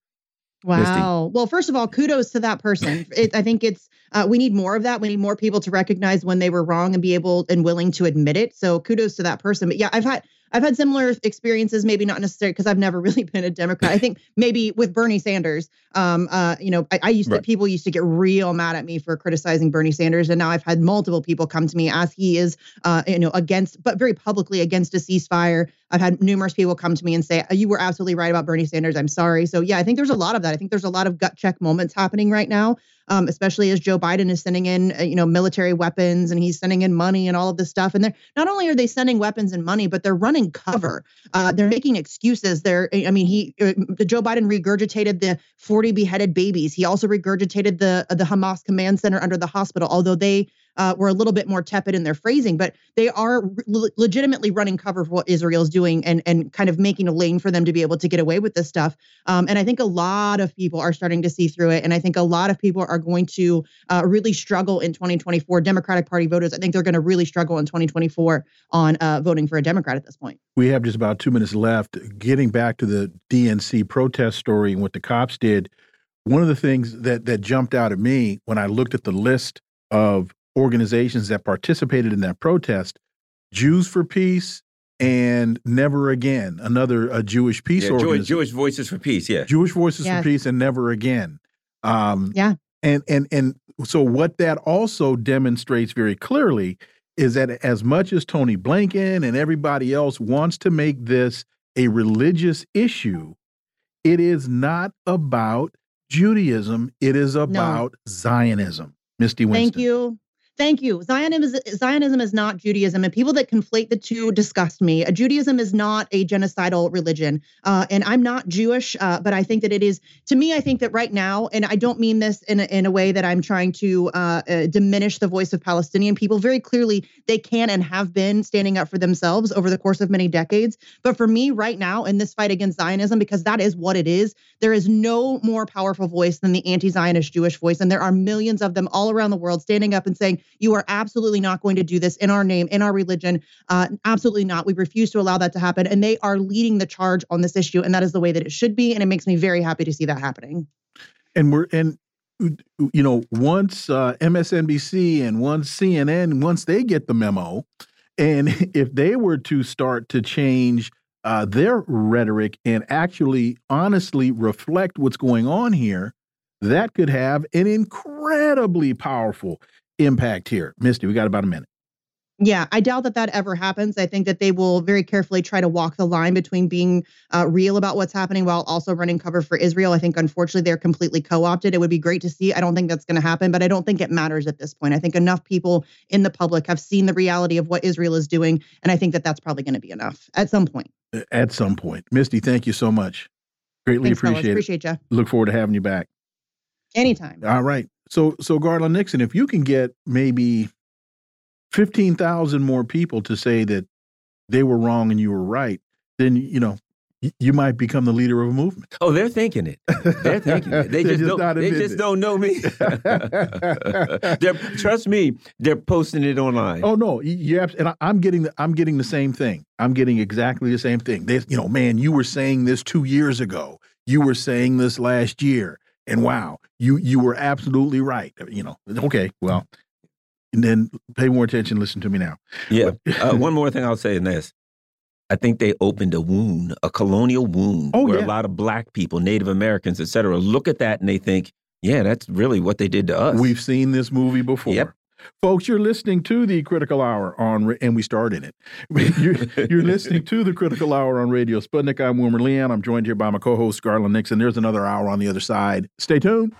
Wow. Misty. Well, first of all, kudos to that person. It, I think it's uh, we need more of that. We need more people to recognize when they were wrong and be able and willing to admit it. So kudos to that person. But yeah, I've had I've had similar experiences, maybe not necessarily because I've never really been a Democrat. I think maybe with Bernie Sanders, um, uh, you know, I, I used to, right. people used to get real mad at me for criticizing Bernie Sanders. And now I've had multiple people come to me as he is, uh, you know, against, but very publicly against a ceasefire. I've had numerous people come to me and say, you were absolutely right about Bernie Sanders. I'm sorry. So yeah, I think there's a lot of that. I think there's a lot of gut check moments happening right now um, especially as Joe Biden is sending in, uh, you know, military weapons and he's sending in money and all of this stuff. And they're not only are they sending weapons and money, but they're running cover. Uh, they're making excuses. They're, I mean, he, uh, the Joe Biden regurgitated the 40 beheaded babies. He also regurgitated the the Hamas command center under the hospital, although they uh, were a little bit more tepid in their phrasing, but they are re- legitimately running cover for what Israel is doing and and kind of making a lane for them to be able to get away with this stuff. Um, and I think a lot of people are starting to see through it, and I think a lot of people are going to uh, really struggle in 2024. Democratic Party voters, I think they're going to really struggle in 2024 on uh, voting for a Democrat at this point. We have just about two minutes left. Getting back to the DNC protest story and what the cops did, one of the things that that jumped out at me when I looked at the list of organizations that participated in that protest Jews for Peace and Never Again, another a Jewish peace yeah, organization. Jewish Voices for Peace, yeah. Jewish Voices yes. for Peace and Never Again. Um, yeah. And and and so what that also demonstrates very clearly is that as much as Tony Blinken and everybody else wants to make this a religious issue, it is not about Judaism. It is about no. Zionism. Misty Winston. Thank you. Thank you. Zionism is, Zionism is not Judaism, and people that conflate the two disgust me. Uh, Judaism is not a genocidal religion, uh, and I'm not Jewish, uh, but I think that it is. To me, I think that right now, and I don't mean this in a, in a way that I'm trying to uh, uh, diminish the voice of Palestinian people. Very clearly, they can and have been standing up for themselves over the course of many decades. But for me, right now, in this fight against Zionism, because that is what it is, there is no more powerful voice than the anti-Zionist Jewish voice, and there are millions of them all around the world standing up and saying you are absolutely not going to do this in our name, in our religion. Uh, absolutely not. We refuse to allow that to happen. And they are leading the charge on this issue. And that is the way that it should be. And it makes me very happy to see that happening. And we're, and, you know, once uh, MSNBC and once CNN, once they get the memo, and if they were to start to change uh, their rhetoric and actually honestly reflect what's going on here, that could have an incredibly powerful impact here. Misty, we got about a minute. Yeah, I doubt that that ever happens. I think that they will very carefully try to walk the line between being uh, real about what's happening while also running cover for Israel. I think, unfortunately, they're completely co opted. It would be great to see. I don't think that's going to happen, but I don't think it matters at this point. I think enough people in the public have seen the reality of what Israel is doing. And I think that that's probably going to be enough at some point. At some point. Misty, thank you so much. Greatly Thanks, appreciate fellas. it. Appreciate you. Look forward to having you back. Anytime. All right. So so Garland Nixon, if you can get maybe 15,000 more people to say that they were wrong and you were right, then, you know, you might become the leader of a movement. Oh, they're thinking it. They're thinking it. They, just, don't, they just don't know me. trust me, they're posting it online. Oh no, you and I'm getting the, I'm getting the same thing. I'm getting exactly the same thing. They, you know, man, you were saying this two years ago. You were saying this last year, and wow, you you were absolutely right. You know, okay, well, and then pay more attention. Listen to me now. Yeah. uh, one more thing I'll say in this. I think they opened a wound, a colonial wound, oh, where yeah. a lot of black people, Native Americans, et cetera, look at that and they think, yeah, that's really what they did to us. We've seen this movie before. Yep. Folks, you're listening to the Critical Hour on, and we started it. You're, you're listening to the Critical Hour on Radio Sputnik. I'm Wilmer Leon. I'm joined here by my co-host Garland Nixon. There's another hour on the other side. Stay tuned.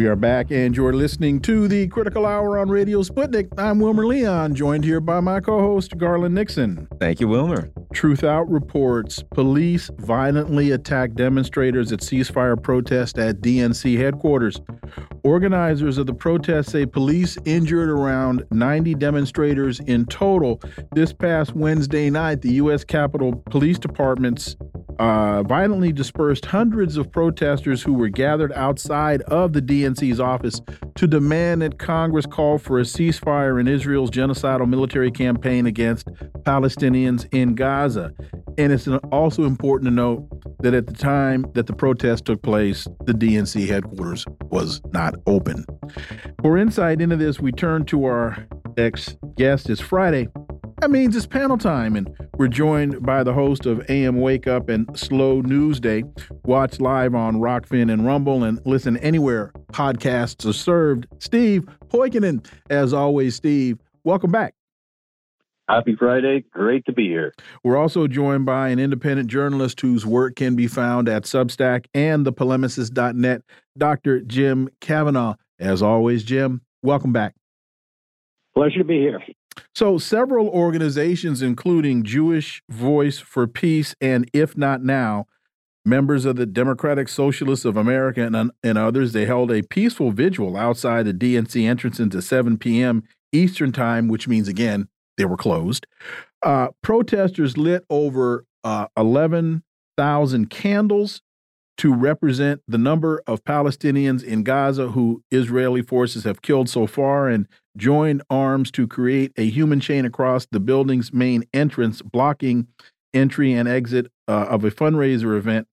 We are back, and you're listening to the Critical Hour on Radio Sputnik. I'm Wilmer Leon, joined here by my co host, Garland Nixon. Thank you, Wilmer. Truth Out reports police violently attacked demonstrators at ceasefire protest at DNC headquarters. Organizers of the protest say police injured around 90 demonstrators in total. This past Wednesday night, the U.S. Capitol Police Department's uh, violently dispersed hundreds of protesters who were gathered outside of the DNC's office to demand that Congress call for a ceasefire in Israel's genocidal military campaign against Palestinians in Gaza. And it's also important to note that at the time that the protest took place, the DNC headquarters was not open. For insight into this, we turn to our ex guest. It's Friday, that means it's panel time, and we're joined by the host of AM Wake Up and Slow News Day. Watch live on Rokfin and Rumble and listen anywhere podcasts are served. Steve Poikonen, as always, Steve, welcome back. Happy Friday. Great to be here. We're also joined by an independent journalist whose work can be found at Substack and thepolemicist.net, Dr. Jim Kavanagh. As always, Jim, welcome back. Pleasure to be here. So, several organizations, including Jewish Voice for Peace and If Not Now, members of the Democratic Socialists of America and, and others, they held a peaceful vigil outside the DNC entrance into 7 p.m. Eastern Time, which means, again, they were closed. Uh, protesters lit over uh, 11,000 candles to represent the number of Palestinians in Gaza who Israeli forces have killed so far and joined arms to create a human chain across the building's main entrance, blocking entry and exit uh, of a fundraiser event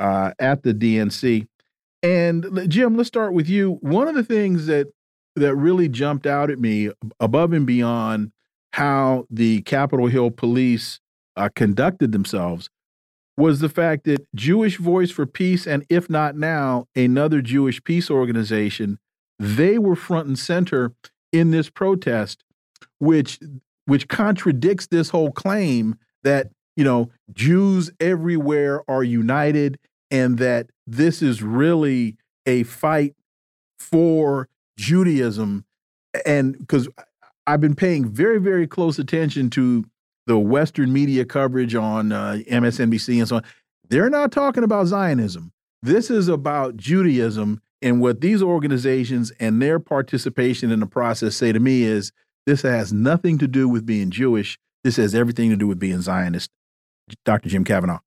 uh, at the DNC. And Jim, let's start with you. One of the things that that really jumped out at me, above and beyond how the Capitol Hill police uh, conducted themselves, was the fact that Jewish Voice for Peace and If Not Now, another Jewish peace organization, they were front and center in this protest, which which contradicts this whole claim that you know Jews everywhere are united and that this is really a fight for Judaism. And because I've been paying very very close attention to the Western media coverage on uh, MSNBC and so on, they're not talking about Zionism. This is about Judaism. And what these organizations and their participation in the process say to me is this has nothing to do with being Jewish. This has everything to do with being Zionist. Dr. Jim Kavanagh.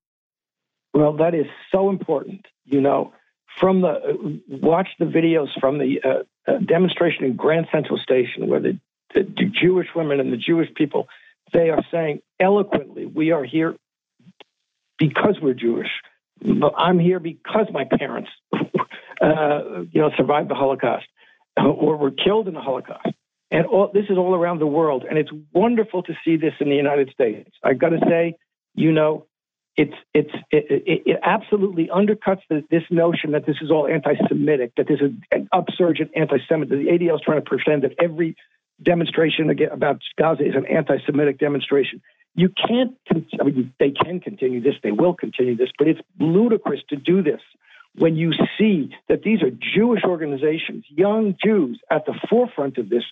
Well, that is so important. You know, from the watch the videos from the uh, uh, demonstration in Grand Central Station where the, the Jewish women and the Jewish people they are saying eloquently, we are here because we're Jewish. I'm here because my parents, uh, you know, survived the Holocaust or were killed in the Holocaust. And all, this is all around the world, and it's wonderful to see this in the United States. I've got to say, you know, it's it's it, it, it absolutely undercuts the, this notion that this is all anti-Semitic, that this is an upsurge in anti-Semitism. The ADL is trying to pretend that every demonstration about Gaza is an anti-Semitic demonstration. You can't. I mean, they can continue this. They will continue this, but it's ludicrous to do this when you see that these are Jewish organizations, young Jews at the forefront of this,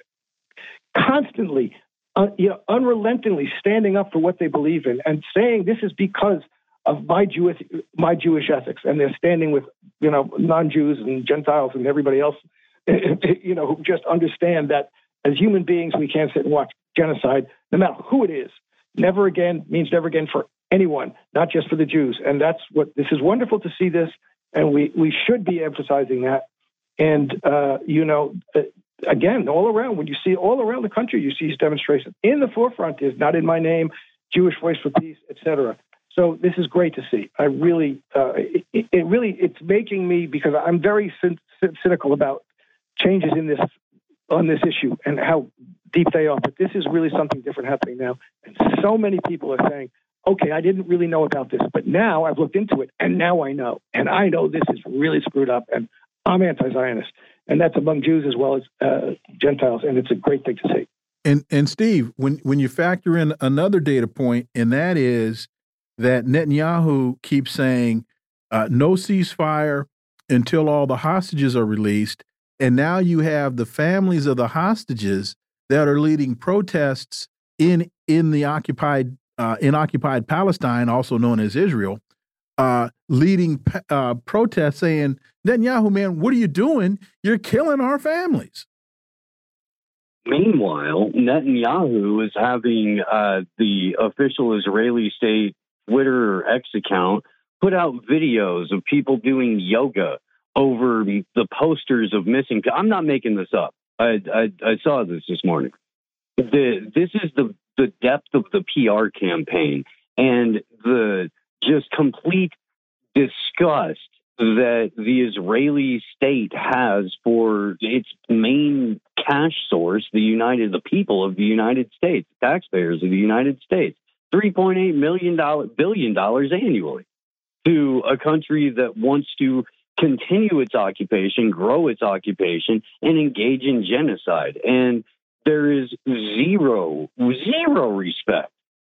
constantly, uh, you know, unrelentingly standing up for what they believe in and saying this is because of my Jewish my Jewish ethics, and they're standing with you know non-Jews and Gentiles and everybody else, you know, who just understand that as human beings we can't sit and watch genocide, no matter who it is. Never again means never again for anyone, not just for the Jews, and that's what this is wonderful to see this, and we we should be emphasizing that. And uh, you know, uh, again, all around when you see all around the country, you see these demonstrations. In the forefront is not in my name, Jewish Voice for Peace, etc. So this is great to see. I really, uh, it, it, really, it's making me because I'm very cynical about changes in this on this issue and how deep they are. But this is really something different happening now, and so many people are saying, "Okay, I didn't really know about this, but now I've looked into it, and now I know, and I know this is really screwed up, and I'm anti-Zionist." And that's among Jews as well as uh, Gentiles, and it's a great thing to see. And and Steve, when when you factor in another data point, and that is that Netanyahu keeps saying uh, no ceasefire until all the hostages are released. And now you have the families of the hostages that are leading protests in in the occupied uh, in occupied Palestine, also known as Israel, uh, leading uh, protests saying, Netanyahu, man, what are you doing? You're killing our families. Meanwhile, Netanyahu is having uh, the official Israeli state Twitter X account put out videos of people doing yoga over the posters of missing. I'm not making this up. I, I, I saw this this morning. The, this is the, the depth of the PR campaign and the just complete disgust that the Israeli state has for its main cash source, the United, the people of the United States, taxpayers of the United States. $3.8 million billion dollars annually to a country that wants to continue its occupation, grow its occupation, and engage in genocide. And there is zero, zero respect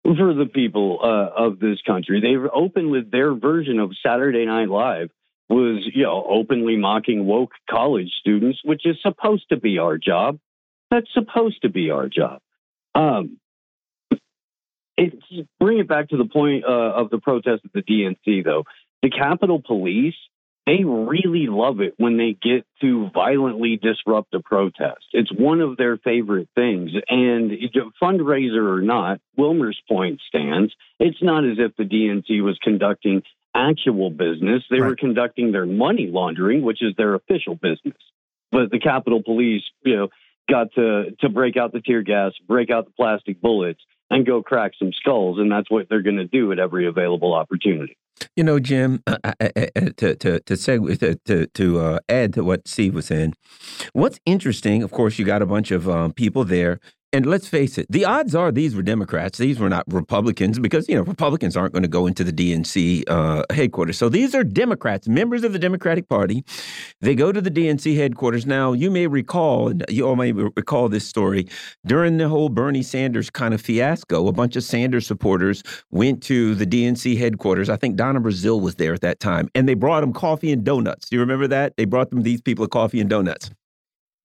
for the people uh, of this country. They've opened with their version of Saturday Night Live was, you know, openly mocking woke college students, which is supposed to be our job. That's supposed to be our job. Um, it, bring it back to the point uh, of the protest at the DNC, though. The Capitol Police, they really love it when they get to violently disrupt a protest. It's one of their favorite things. And fundraiser or not, Wilmer's point stands. It's not as if the DNC was conducting actual business. They right. were conducting their money laundering, which is their official business. But the Capitol Police, you know, got to to break out the tear gas, break out the plastic bullets, and go crack some skulls. And that's what they're going to do at every available opportunity. You know, Jim, uh, uh, uh, to to to segue to to, to uh, add to what Steve was saying, what's interesting, of course, you got a bunch of um, people there and let's face it, the odds are these were Democrats. These were not Republicans because, you know, Republicans aren't going to go into the DNC uh, headquarters. So these are Democrats, members of the Democratic Party. They go to the DNC headquarters. Now, you may recall, you all may recall this story, during the whole Bernie Sanders kind of fiasco, a bunch of Sanders supporters went to the DNC headquarters. I think Donna Brazile was there at that time, and they brought them coffee and donuts. Do you remember that? They brought them these people coffee and donuts.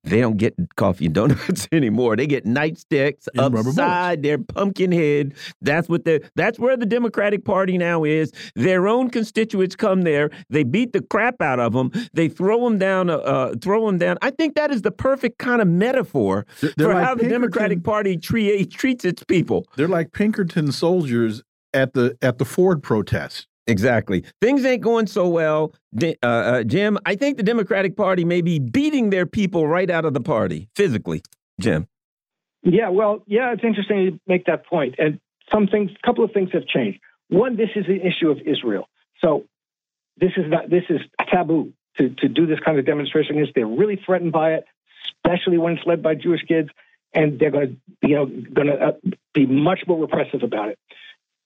They don't get coffee and donuts anymore. They get nightsticks and upside their pumpkin head. That's what they that's where the Democratic Party now is. Their own constituents come there. They beat the crap out of them. They throw them down. Uh, uh throw them down. I think that is the perfect kind of metaphor they're, they're for like how the Democratic Party treat, treats its people. They're like Pinkerton soldiers at the at the Ford protest. Exactly. Things ain't going so well. Uh, uh, Jim, I think the Democratic Party may be beating their people right out of the party physically. Jim. Yeah, well, yeah, it's interesting to make that point. And some things, a couple of things have changed. One, this is the issue of Israel. So this is not this is a taboo to, to do this kind of demonstration. Is they're really threatened by it, especially when it's led by Jewish kids, and they're going to you know going to uh, be much more repressive about it.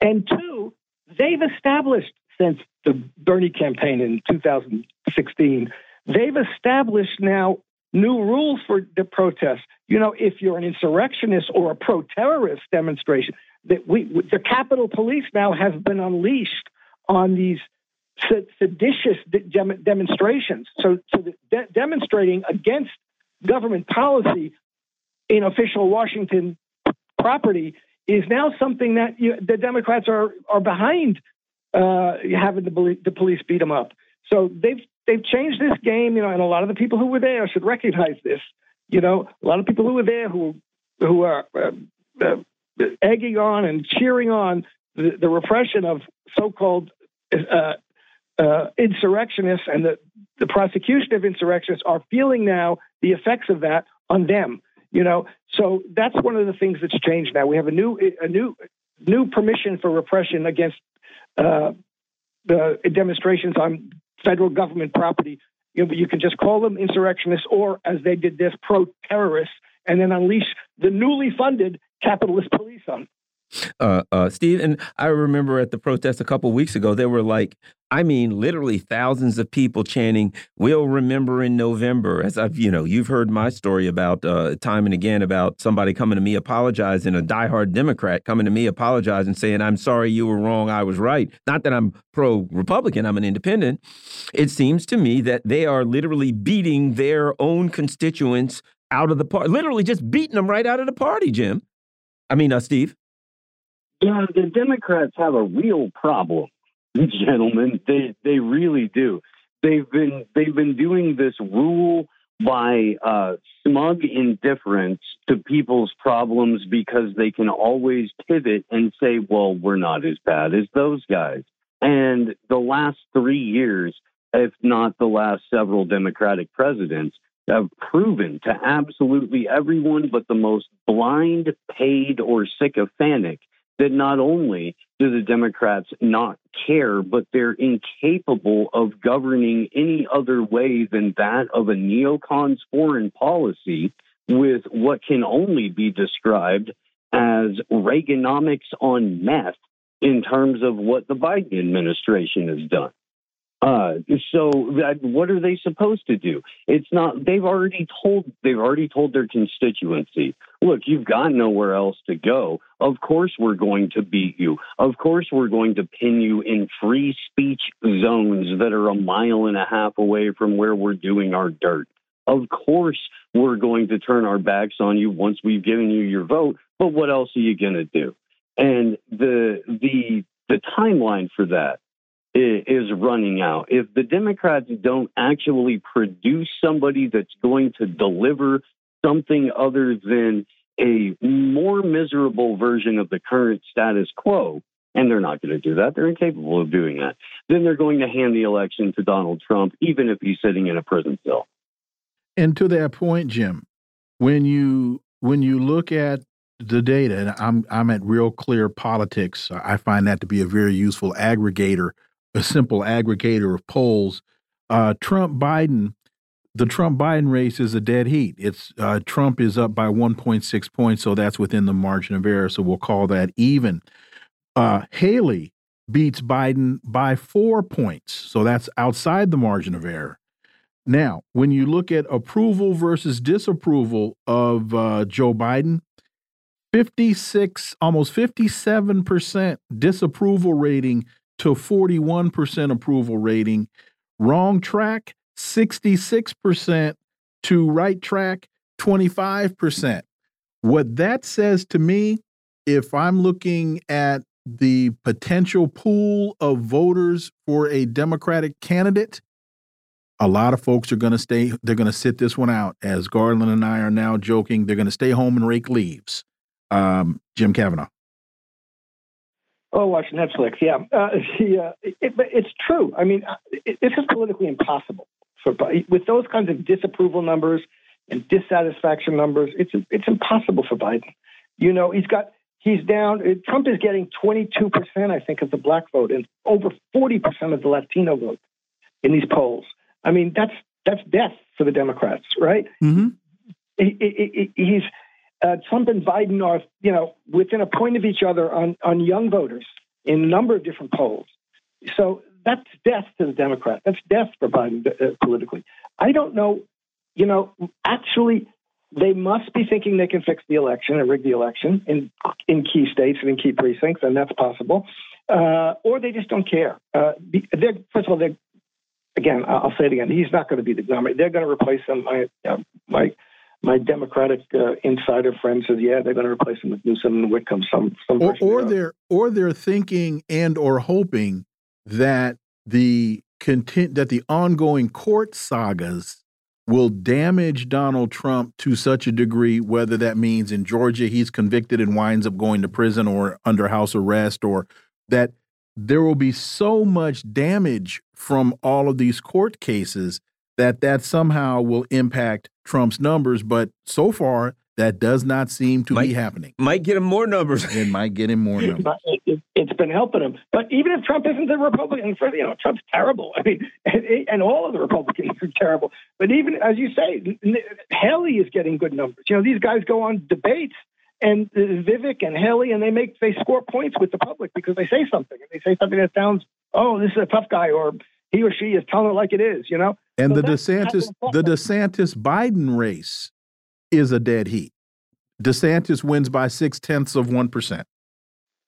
And two, they've established since the Bernie campaign in 2016, they've established now new rules for the protests. You know, if you're an insurrectionist or a pro-terrorist demonstration, that we the Capitol Police now have been unleashed on these seditious de- demonstrations. So, so de- demonstrating against government policy in official Washington property is now something that you, the Democrats are are behind uh, having the, the police beat them up. So they've they've changed this game, you know, and a lot of the people who were there should recognize this. You know, a lot of people who were there who who are uh, uh, egging on and cheering on the, the repression of so-called uh, uh, insurrectionists and the, the prosecution of insurrectionists are feeling now the effects of that on them. You know, so that's one of the things that's changed now. We have a new a new new permission for repression against uh, the demonstrations on federal government property. You, know, you can just call them insurrectionists, or as they did this, pro-terrorists, and then unleash the newly funded capitalist police on uh, uh, Steve. And I remember at the protest a couple weeks ago, there were like, I mean, literally thousands of people chanting, "We'll remember in November." As I've, you know, you've heard my story about uh, time and again about somebody coming to me apologizing, a diehard Democrat coming to me apologizing, saying, "I'm sorry, you were wrong, I was right." Not that I'm pro-Republican, I'm an independent. It seems to me that they are literally beating their own constituents out of the party, literally just beating them right out of the party, Jim. I mean, uh, Steve. Yeah, the Democrats have a real problem, gentlemen. They they really do. They've been they've been doing this rule by uh, smug indifference to people's problems because they can always pivot and say, "Well, we're not as bad as those guys." And the last three years, if not the last several Democratic presidents, have proven to absolutely everyone but the most blind, paid, or sycophantic that not only do the Democrats not care, but they're incapable of governing any other way than that of a neocon's foreign policy with what can only be described as Reaganomics on meth in terms of what the Biden administration has done. Uh, so that, what are they supposed to do? It's not. They've already told. They've already told their constituency. Look, you've got nowhere else to go. Of course, we're going to beat you. Of course, we're going to pin you in free speech zones that are a mile and a half away from where we're doing our dirt. Of course, we're going to turn our backs on you once we've given you your vote. But what else are you going to do? And the the the timeline for that is running out. If the Democrats don't actually produce somebody that's going to deliver something other than a more miserable version of the current status quo, and they're not going to do that, they're incapable of doing that, then they're going to hand the election to Donald Trump, even if he's sitting in a prison cell. And to that point, Jim, when you when you look at the data, and I'm I'm at Real Clear Politics, I find that to be a very useful aggregator a simple aggregator of polls. Uh, Trump Biden, the Trump Biden race is a dead heat. It's uh, Trump is up by 1.6 points, so that's within the margin of error. So we'll call that even. Uh, Haley beats Biden by four points, so that's outside the margin of error. Now, when you look at approval versus disapproval of uh, Joe Biden, 56, almost 57% disapproval rating to 41% approval rating. Wrong track, 66% to right track, 25%. What that says to me, if I'm looking at the potential pool of voters for a Democratic candidate, a lot of folks are going to stay, they're going to sit this one out. As Garland and I are now joking, they're going to stay home and rake leaves. Um, Jim Kavanagh. Oh, watch Netflix. Yeah, uh, yeah. It, but it's true. I mean, it, this is politically impossible for with those kinds of disapproval numbers and dissatisfaction numbers. It's it's impossible for Biden. You know, he's got he's down. Trump is getting 22 percent, I think, of the black vote and over 40 percent of the Latino vote in these polls. I mean, that's that's death for the Democrats, right? Mm-hmm. He, he, he's uh, Trump and Biden are, you know, within a point of each other on, on young voters in a number of different polls. So that's death to the Democrat. That's death for Biden uh, politically. I don't know, you know, actually, they must be thinking they can fix the election and rig the election in in key states and in key precincts, and that's possible. uh, or they just don't care. Uh, first of all, they're again, I'll say it again. He's not going to be the nominee. They're going to replace him. My uh, my Democratic uh, insider friend says, yeah, they're going to replace him with Newsom and Whitcomb. Some some or, or they're or they're thinking and or hoping that the content that the ongoing court sagas will damage Donald Trump to such a degree, whether that means in Georgia he's convicted and winds up going to prison or under house arrest, or that there will be so much damage from all of these court cases that that somehow will impact Trump's numbers. But so far, that does not seem to might, be happening. Might get him more numbers. it might get him more numbers. It, has been helping him. But even if Trump isn't the Republican, for, you know, Trump's terrible. I mean, and, and all of the Republicans are terrible. But even as you say, Haley is getting good numbers. You know, these guys go on debates and Vivek and Haley, and they make they score points with the public because they say something and they say something that sounds, oh, this is a tough guy, or he or she is telling it like it is, you know. And so the DeSantis, the DeSantis Biden race is a dead heat. DeSantis wins by six tenths of one percent.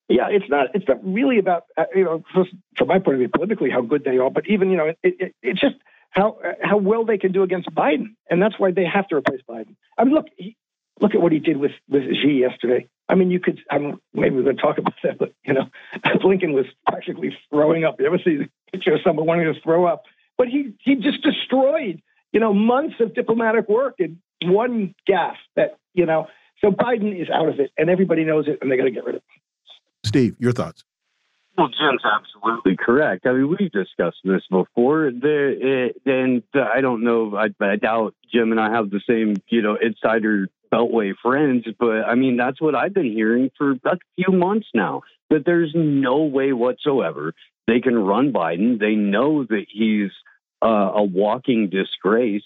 Yeah, it's not. It's not really about uh, you know, from my point of view, politically how good they are, but even you know, it, it, it's just how how well they can do against Biden, and that's why they have to replace Biden. I mean, look, he, look at what he did with with Xi yesterday. I mean, you could. I mean, maybe we're going to talk about that, but you know, Blinken was practically throwing up. You ever see the picture of someone wanting to throw up? But he he just destroyed you know months of diplomatic work in one gaffe. That you know, so Biden is out of it, and everybody knows it, and they got to get rid of him. Steve, your thoughts? Well, Jim's absolutely correct. I mean, we've discussed this before. There, eh, and I don't know. I, I doubt Jim and I have the same, you know, insider Beltway friends, but I mean, that's what I've been hearing for a few months now that there's no way whatsoever they can run Biden. They know that he's uh, a walking disgrace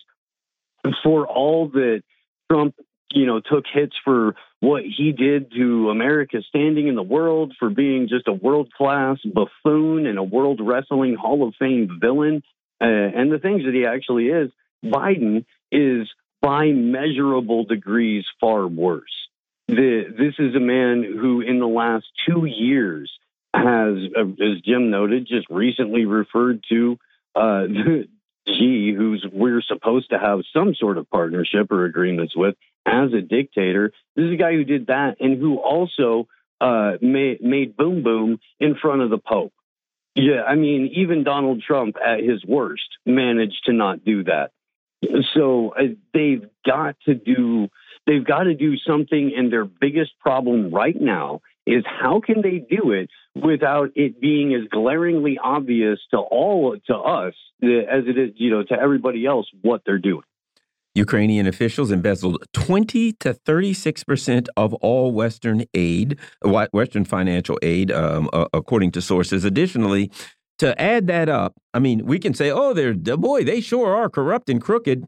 for all that Trump, you know, took hits for what he did to America's standing in the world, for being just a world class buffoon and a world wrestling Hall of Fame villain, uh, and the things that he actually is. Biden is by measurable degrees far worse. The, this is a man who, in the last two years, has, uh, as Jim noted, just recently referred to uh, Xi, who's we're supposed to have some sort of partnership or agreements with, as a dictator. This is a guy who did that and who also uh, made, made boom boom in front of the Pope. Yeah, I mean, even Donald Trump at his worst managed to not do that. So uh, they've got to do they've got to do something, and their biggest problem right now is how can they do it without it being as glaringly obvious to all to us as it is, you know, to everybody else what they're doing. Ukrainian officials embezzled 20 to 36 percent of all Western aid, Western financial aid, um, uh, according to sources. Additionally, to add that up, I mean, we can say, oh, they're boy, they sure are corrupt and crooked.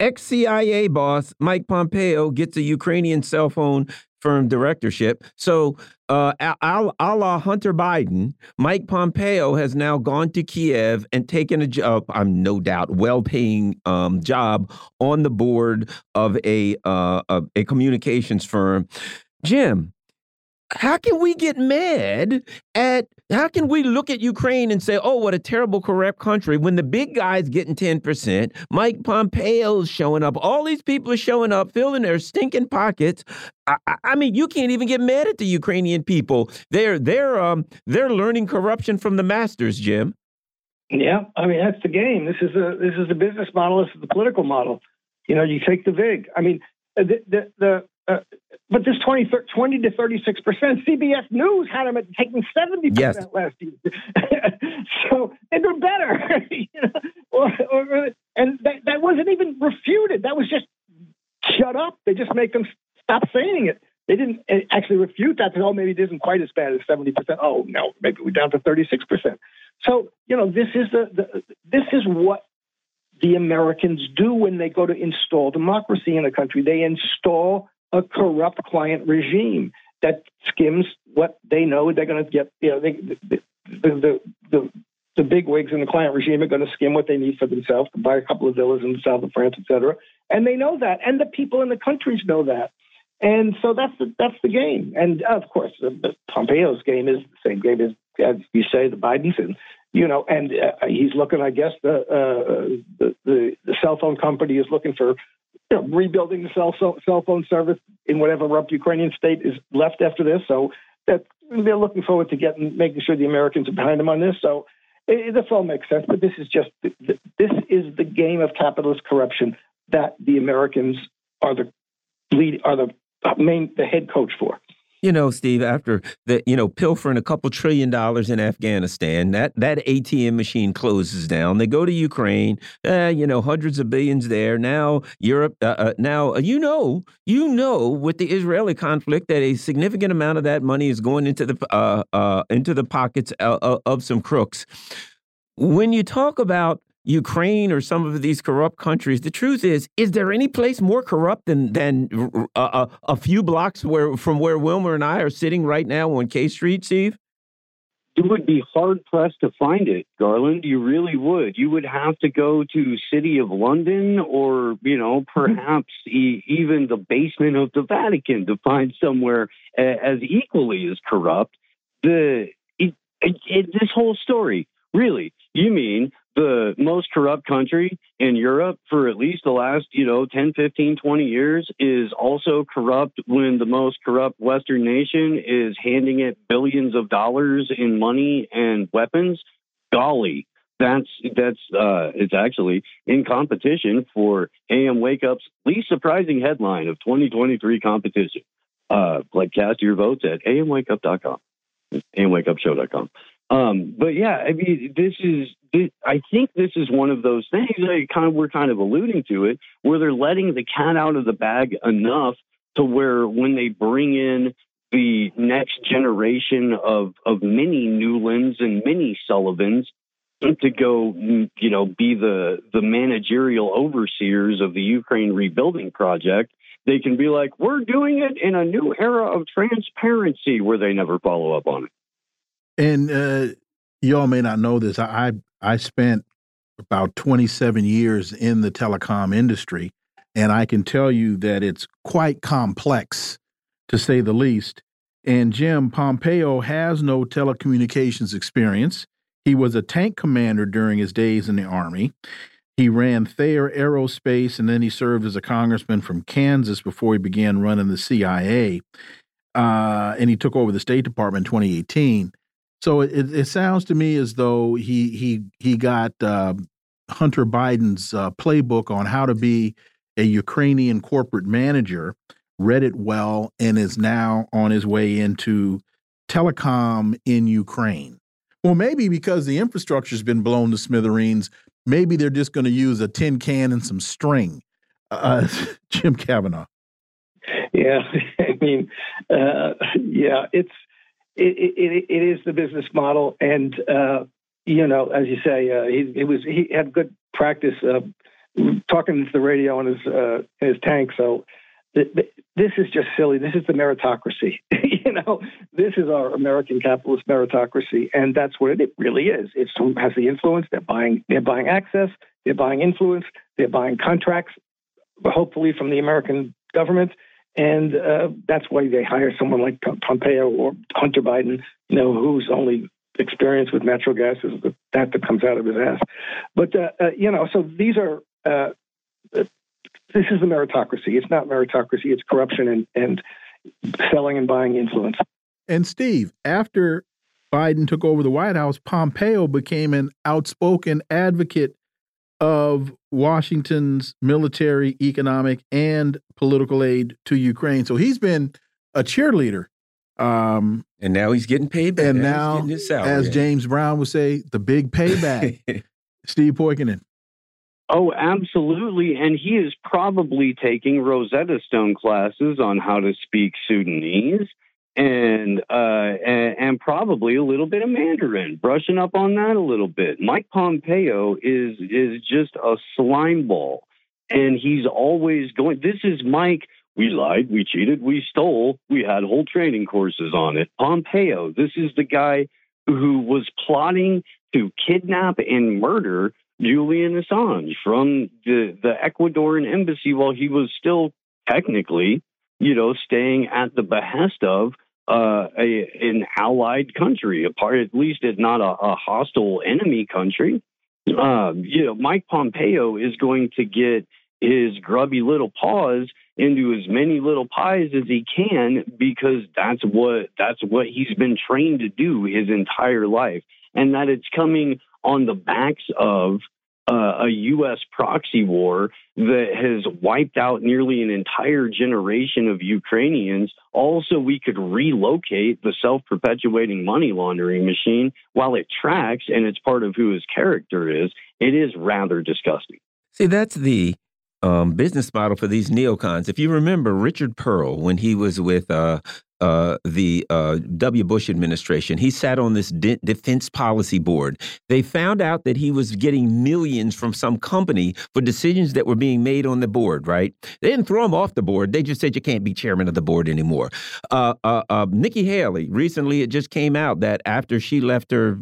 Ex CIA boss Mike Pompeo gets a Ukrainian cell phone firm directorship. So, uh, a, a la Hunter Biden, Mike Pompeo has now gone to Kiev and taken a job, I'm no doubt, well paying um, job on the board of a, uh, a communications firm. Jim, how can we get mad at how can we look at Ukraine and say, oh, what a terrible, corrupt country when the big guy's getting 10%, Mike Pompeo's showing up, all these people are showing up, filling their stinking pockets. I, I, mean, you can't even get mad at the Ukrainian people. They're they're um they're learning corruption from the masters, Jim. Yeah, I mean that's the game. This is a this is the business model. This is the political model. You know, you take the vig. I mean, the the, the uh, but this 20, 20 to 36 percent, CBS News had them at taking 70 yes. percent last year. so they're better. you know? or, or, and that, that wasn't even refuted. That was just shut up. They just make them stop saying it. They didn't eh, actually refute that. Oh, maybe it isn't quite as bad as 70 percent. Oh, no, maybe we're down to 36 percent. So you know, this is the, the this is what the Americans do when they go to install democracy in a country. They install a corrupt client regime that skims what they know they're going to get. You know, they, the, the, the, the big wigs in the client regime are going to skim what they need for themselves to buy a couple of villas in the south of France, et cetera. And they know that, and the people in the countries know that. And so that's the, that's the game. And of course, Pompeo's game is the same game as as you say, the Bidens, and you know, and uh, he's looking. I guess the, uh, the the the cell phone company is looking for you know, rebuilding the cell cell phone service in whatever rough Ukrainian state is left after this. So that they're looking forward to getting making sure the Americans are behind them on this. So it, this all makes sense. But this is just this is the game of capitalist corruption that the Americans are the lead are the uh, main the head coach for you know, Steve, after the, you know, pilfering a couple trillion dollars in Afghanistan, that that ATM machine closes down. They go to Ukraine, uh, you know, hundreds of billions there. Now Europe, uh, uh, now uh, you know, you know, with the Israeli conflict, that a significant amount of that money is going into the uh, uh, into the pockets of some crooks. When you talk about Ukraine or some of these corrupt countries. The truth is, is there any place more corrupt than than uh, a few blocks where from where Wilmer and I are sitting right now on K Street, Steve? You would be hard pressed to find it, Garland. You really would. You would have to go to City of London, or you know, perhaps e even the basement of the Vatican to find somewhere as equally as corrupt. The it, it, this whole story, really, you mean the most corrupt country in Europe for at least the last, you know, 10, 15, 20 years is also corrupt when the most corrupt Western nation is handing it billions of dollars in money and weapons. Golly, that's that's uh, it's actually in competition for AM Wake Up's least surprising headline of 2023 competition. Uh, like cast your votes at amwakeup.com, amwakeupshow.com. Um, but yeah, I mean, this is, I think this is one of those things that kind of, we're kind of alluding to it, where they're letting the cat out of the bag enough to where when they bring in the next generation of, of many Nulands and many Sullivans to go, you know, be the, the managerial overseers of the Ukraine rebuilding project, they can be like, we're doing it in a new era of transparency where they never follow up on it. And uh, y'all may not know this. I I spent about 27 years in the telecom industry, and I can tell you that it's quite complex, to say the least. And Jim Pompeo has no telecommunications experience. He was a tank commander during his days in the Army. He ran Thayer Aerospace, and then he served as a congressman from Kansas before he began running the CIA. Uh, and he took over the State Department in 2018. So it, it sounds to me as though he he he got uh, Hunter Biden's uh, playbook on how to be a Ukrainian corporate manager, read it well, and is now on his way into telecom in Ukraine. Well, maybe because the infrastructure's been blown to smithereens, maybe they're just going to use a tin can and some string. Uh, Jim Kavanagh. Yeah, I mean, uh, yeah, it's it, it, it is the business model, and uh, you know, as you say, uh, he, he, was he had good practice uh, talking to the radio in his uh, his tank. So th- th- this is just silly. This is the meritocracy. you know, this is our American capitalist meritocracy, and that's what it really is. It's who has the influence. They're buying. They're buying access. They're buying influence. They're buying contracts, hopefully from the American government and uh, that's why they hire someone like Pompeo or Hunter Biden, you know, whose only experience with natural gas is that that comes out of his ass. But uh, uh, you know, so these are uh, this is the meritocracy. It's not meritocracy. It's corruption and and selling and buying influence. And Steve, after Biden took over the White House, Pompeo became an outspoken advocate of Washington's military, economic, and political aid to Ukraine. So he's been a cheerleader. Um, and now he's getting paid back. And now, as James Brown would say, the big payback. Steve Poikonen. Oh, absolutely. And he is probably taking Rosetta Stone classes on how to speak Sudanese and, uh, and, and probably a little bit of Mandarin, brushing up on that a little bit. Mike Pompeo is is just a slime ball, and he's always going. This is Mike. We lied, we cheated, we stole. We had whole training courses on it. Pompeo. This is the guy who was plotting to kidnap and murder Julian Assange from the the Ecuadorian embassy while he was still technically, you know, staying at the behest of uh, a, an allied country, a part at least it's not a, a hostile enemy country. Uh, you know, Mike Pompeo is going to get his grubby little paws into as many little pies as he can because that's what that's what he's been trained to do his entire life and that it's coming on the backs of uh, a U.S. proxy war that has wiped out nearly an entire generation of Ukrainians. Also, we could relocate the self perpetuating money laundering machine while it tracks and it's part of who his character is. It is rather disgusting. See, that's the um, business model for these neocons. If you remember Richard Perle, when he was with uh, uh, the uh, W. Bush administration. He sat on this de defense policy board. They found out that he was getting millions from some company for decisions that were being made on the board, right? They didn't throw him off the board. They just said you can't be chairman of the board anymore. Uh, uh, uh Nikki Haley, recently it just came out that after she left her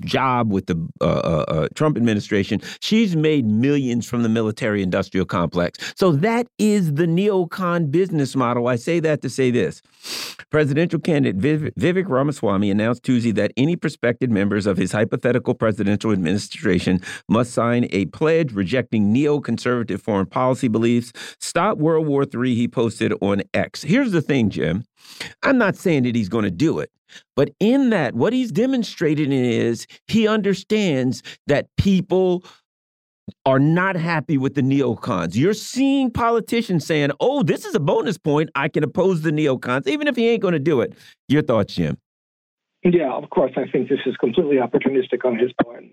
job with the uh, Trump administration, she's made millions from the military industrial complex. So that is the neocon business model. I say that to say this. Presidential candidate Viv Vivek Ramaswamy announced Tuesday that any prospective members of his hypothetical presidential administration must sign a pledge rejecting neoconservative foreign policy beliefs. Stop World War III, he posted on X. Here's the thing, Jim. I'm not saying that he's going to do it. But in that, what he's demonstrated is he understands that people are not happy with the neocons. You're seeing politicians saying, oh, this is a bonus point. I can oppose the neocons, even if he ain't going to do it. Your thoughts, Jim? Yeah, of course. I think this is completely opportunistic on his part.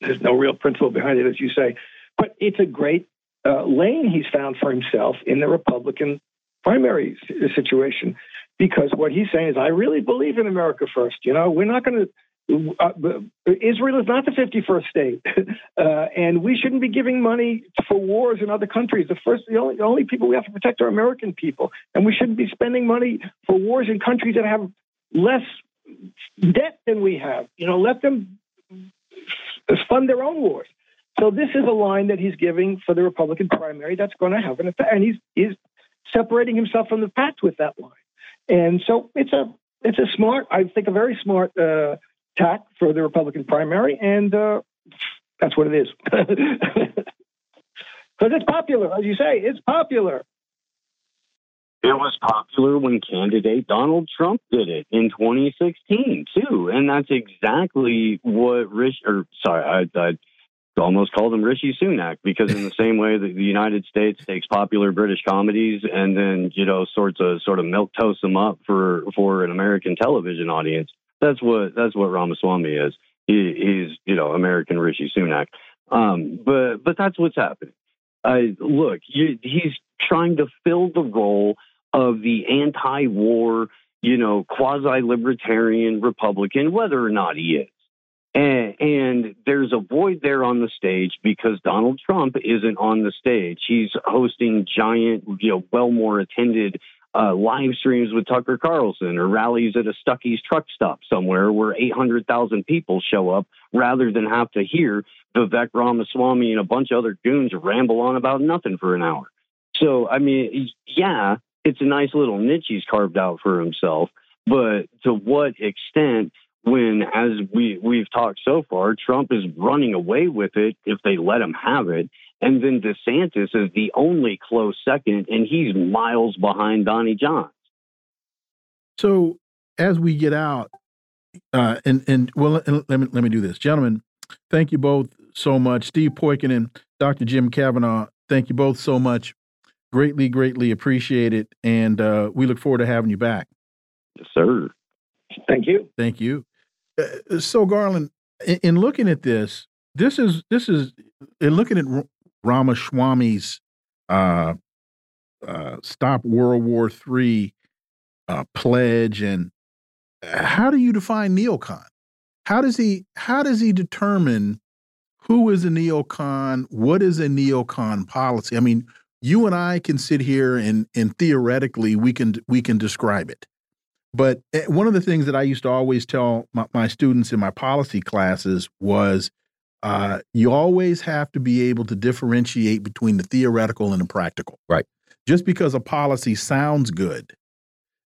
There's no real principle behind it, as you say. But it's a great uh, lane he's found for himself in the Republican primary situation because what he's saying is, I really believe in America first. You know, we're not going to uh, Israel is not the 51st state, uh, and we shouldn't be giving money for wars in other countries. The first, the only, the only people we have to protect are American people, and we shouldn't be spending money for wars in countries that have less debt than we have. You know, let them fund their own wars. So this is a line that he's giving for the Republican primary that's going to have an effect, and he's separating himself from the pack with that line. And so it's a it's a smart, I think, a very smart. Uh, tack for the Republican primary, and uh, that's what it is. Because it's popular, as you say, it's popular. It was popular when candidate Donald Trump did it in 2016 too, and that's exactly what Rich. Or sorry, I, I almost called him Rishi Sunak because in the same way that the United States takes popular British comedies and then you know sorts of sort of milk toast them up for for an American television audience, that's what that's what Ramaswamy is. He, he's you know American Rishi Sunak. Um, but but that's what's happening. I look, you, he's trying to fill the role of the anti-war, you know, quasi-libertarian Republican, whether or not he is. And, and, there's a void there on the stage because Donald Trump isn't on the stage. He's hosting giant, you know, well more attended uh, live streams with Tucker Carlson or rallies at a Stuckey's truck stop somewhere where 800,000 people show up rather than have to hear Vivek Ramaswamy and a bunch of other goons ramble on about nothing for an hour. So, I mean, yeah, it's a nice little niche he's carved out for himself, but to what extent when, as we, we've talked so far, Trump is running away with it if they let him have it. And then DeSantis is the only close second, and he's miles behind Donnie Johns. So as we get out, uh, and and well, let me let me do this, gentlemen. Thank you both so much, Steve Poikonen and Dr. Jim Kavanagh. Thank you both so much. Greatly, greatly appreciate it, and uh, we look forward to having you back. Yes, sir. Thank you. Thank you. Uh, so, Garland, in, in, looking at this, this is this is in looking at Ramaswamy's uh, uh, Stop World War III uh, pledge, and uh, how do you define neocon? How does he how does he determine who is a neocon? What is a neocon policy? I mean, you and I can sit here and and theoretically we can we can describe it. But eh, one of the things that I used to always tell my, my students in my policy classes was uh, you always have to be able to differentiate between the theoretical and the practical. Right. Just because a policy sounds good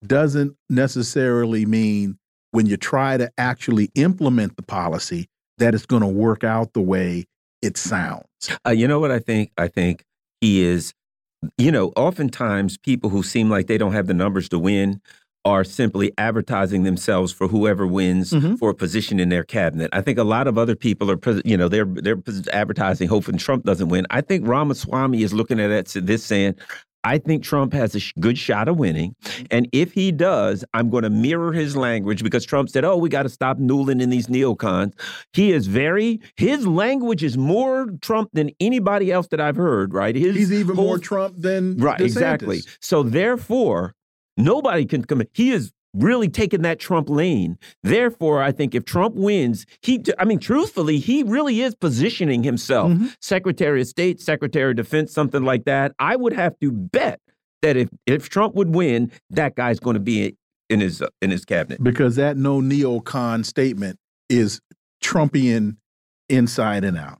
doesn't necessarily mean when you try to actually implement the policy that it's going to work out the way it sounds. Uh, you know what I think? I think he is, you know, oftentimes people who seem like they don't have the numbers to win are simply advertising themselves for whoever wins mm -hmm. for a position in their cabinet. I think a lot of other people are, you know, they're they're advertising hoping Trump doesn't win. I think Ramaswamy is looking at this saying, I think Trump has a good shot of winning. And if he does, I'm going to mirror his language because Trump said, oh, we got to stop Nuland in these neocons. He is very, his language is more Trump than anybody else that I've heard, right? His He's even whole, more Trump than Right, DeSantis. exactly. So therefore, nobody can come. He is really taken that Trump lane. Therefore, I think if Trump wins, he, I mean, truthfully, he really is positioning himself, mm -hmm. Secretary of State, Secretary of Defense, something like that. I would have to bet that if, if Trump would win, that guy's going to be in his uh, in his cabinet because that no neocon statement is Trumpian inside and out.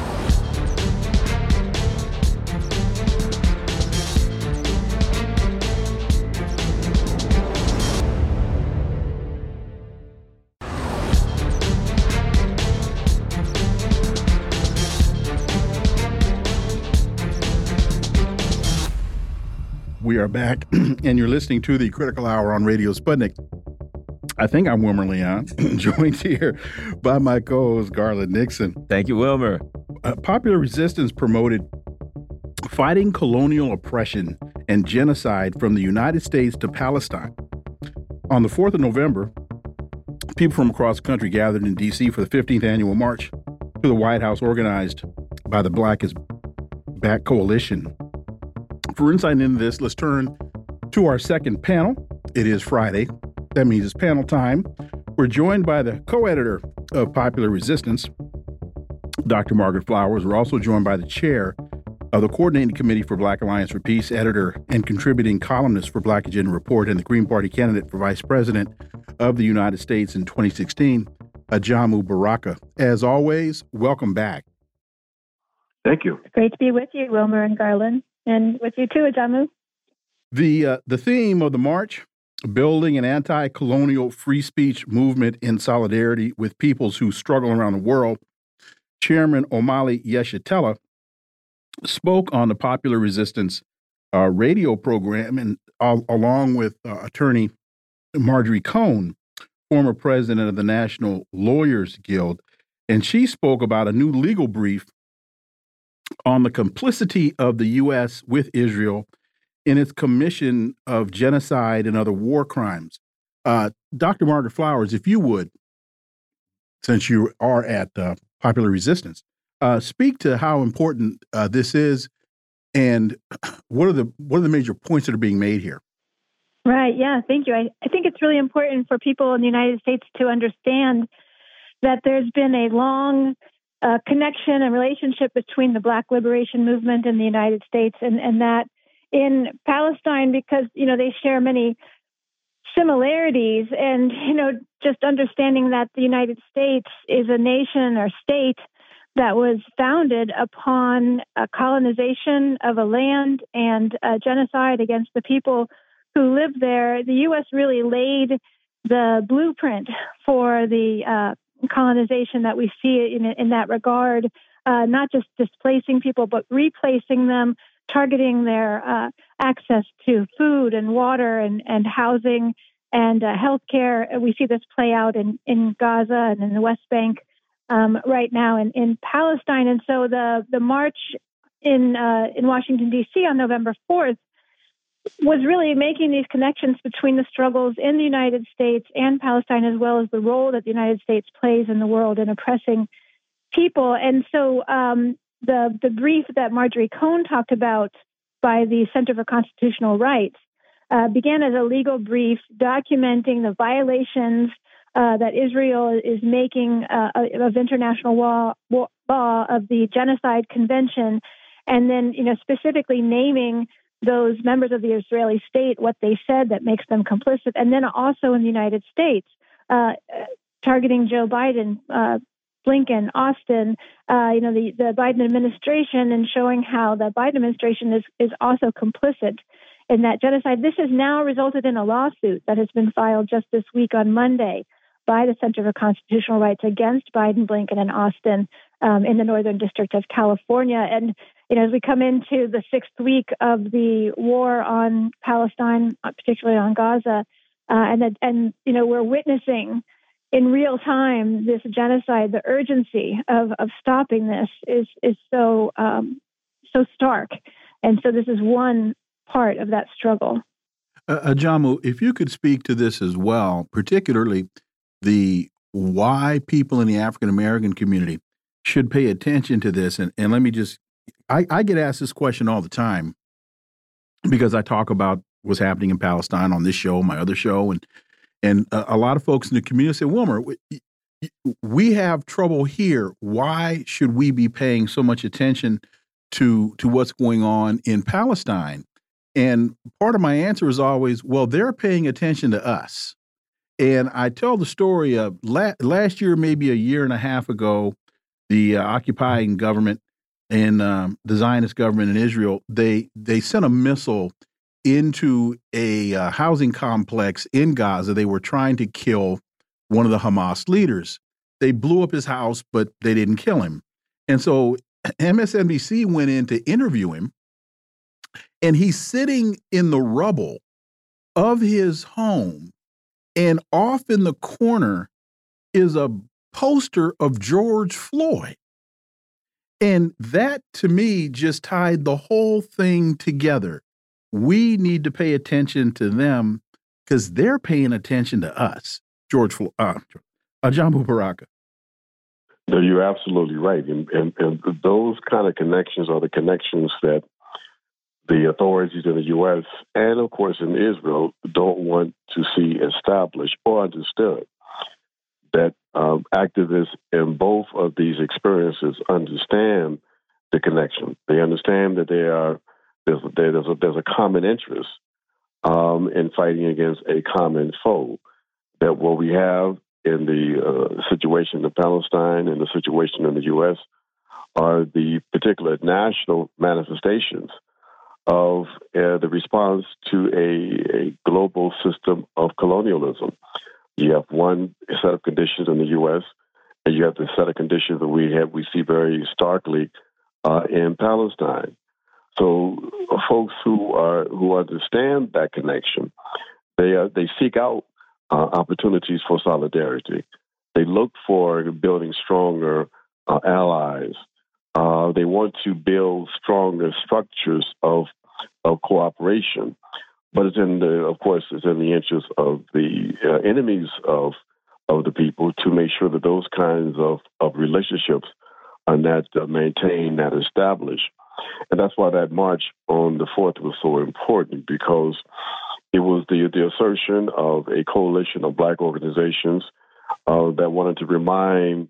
We are back, and you're listening to the Critical Hour on Radio Sputnik. I think I'm Wilmer Leon, joined here by my co-host Garland Nixon. Thank you, Wilmer. Uh, Popular Resistance promoted fighting colonial oppression and genocide from the United States to Palestine. On the 4th of November, people from across the country gathered in D.C. for the 15th annual march to the White House organized by the Black is Back Coalition. For insight into this, let's turn to our second panel. It is Friday, that means it's panel time. We're joined by the co editor of Popular Resistance, Dr. Margaret Flowers. We're also joined by the chair of the Coordinating Committee for Black Alliance for Peace, editor and contributing columnist for Black Agenda Report, and the Green Party candidate for Vice President of the United States in 2016, Ajamu Baraka. As always, welcome back. Thank you. Great to be with you, Wilmer and Garland, and with you too, Ajamu. The uh, the theme of the march building an anti colonial free speech movement in solidarity with peoples who struggle around the world, Chairman Omali Yeshitela spoke on the Popular Resistance uh, radio program, and uh, along with uh, attorney Marjorie Cohn, former president of the National Lawyers Guild, and she spoke about a new legal brief on the complicity of the U.S. with Israel in its commission of genocide and other war crimes. Uh, Dr. Margaret Flowers, if you would, since you are at uh, Popular Resistance, uh, speak to how important uh, this is, and what are the what are the major points that are being made here. Right. Yeah. Thank you. I, I think it's really important for people in the United States to understand that there's been a long uh, connection and relationship between the Black Liberation Movement in the United States, and, and that in Palestine because you know they share many similarities and you know just understanding that the United States is a nation or state that was founded upon a colonization of a land and a genocide against the people who lived there the US really laid the blueprint for the uh, colonization that we see in, in that regard uh, not just displacing people but replacing them targeting their uh, access to food and water and, and housing and uh, healthcare. We see this play out in, in Gaza and in the West Bank um, right now in, in Palestine. And so the, the march in, uh, in Washington, D.C. on November 4th was really making these connections between the struggles in the United States and Palestine, as well as the role that the United States plays in the world in oppressing people. And so um, the the brief that Marjorie Cohn talked about by the Center for Constitutional Rights uh, began as a legal brief documenting the violations uh, that Israel is making uh, of international law, law of the Genocide Convention, and then you know specifically naming those members of the Israeli state what they said that makes them complicit, and then also in the United States. Uh, targeting Joe Biden, uh, Blinken, Austin, uh, you know, the, the Biden administration, and showing how the Biden administration is, is also complicit in that genocide. This has now resulted in a lawsuit that has been filed just this week on Monday by the Center for Constitutional Rights against Biden, Blinken, and Austin um, in the Northern District of California. And you know, as we come into the sixth week of the war on Palestine, uh, particularly on Gaza, uh, and that, and you know, we're witnessing in real time this genocide. The urgency of of stopping this is is so um, so stark, and so this is one part of that struggle. Uh, Ajamu, if you could speak to this as well, particularly the why people in the African American community should pay attention to this. And, and let me just I, I get asked this question all the time because I talk about what's happening in Palestine on this show, my other show, and and a, a lot of folks in the community say, Wilmer, we, we have trouble here. Why should we be paying so much attention to to what's going on in Palestine? And part of my answer is always, well, they're paying attention to us. And I tell the story of la last year, maybe a year and a half ago, the uh, occupying government and um, the Zionist government in Israel, they they sent a missile into a uh, housing complex in Gaza. They were trying to kill one of the Hamas leaders. They blew up his house, but they didn't kill him. And so MSNBC went in to interview him, and he's sitting in the rubble of his home, and off in the corner is a poster of George Floyd. And that to me just tied the whole thing together. We need to pay attention to them because they're paying attention to us. George Floyd, uh, Ajamu Baraka. No, you're absolutely right. And, and, and those kind of connections are the connections that the authorities in the U.S. and, of course, in Israel don't want to see established or understood that um, activists in both of these experiences understand the connection. They understand that they are there's there's a, there's a common interest um, in fighting against a common foe. That what we have in the uh, situation in Palestine and the situation in the U.S. are the particular national manifestations of uh, the response to a, a global system of colonialism. You have one set of conditions in the U.S., and you have the set of conditions that we have we see very starkly uh, in Palestine. So, uh, folks who are who understand that connection, they uh, they seek out uh, opportunities for solidarity. They look for building stronger uh, allies. They want to build stronger structures of of cooperation but it's in the, of course, it's in the interest of the uh, enemies of of the people to make sure that those kinds of, of relationships are not uh, maintained, not established. And that's why that march on the 4th was so important because it was the, the assertion of a coalition of black organizations uh, that wanted to remind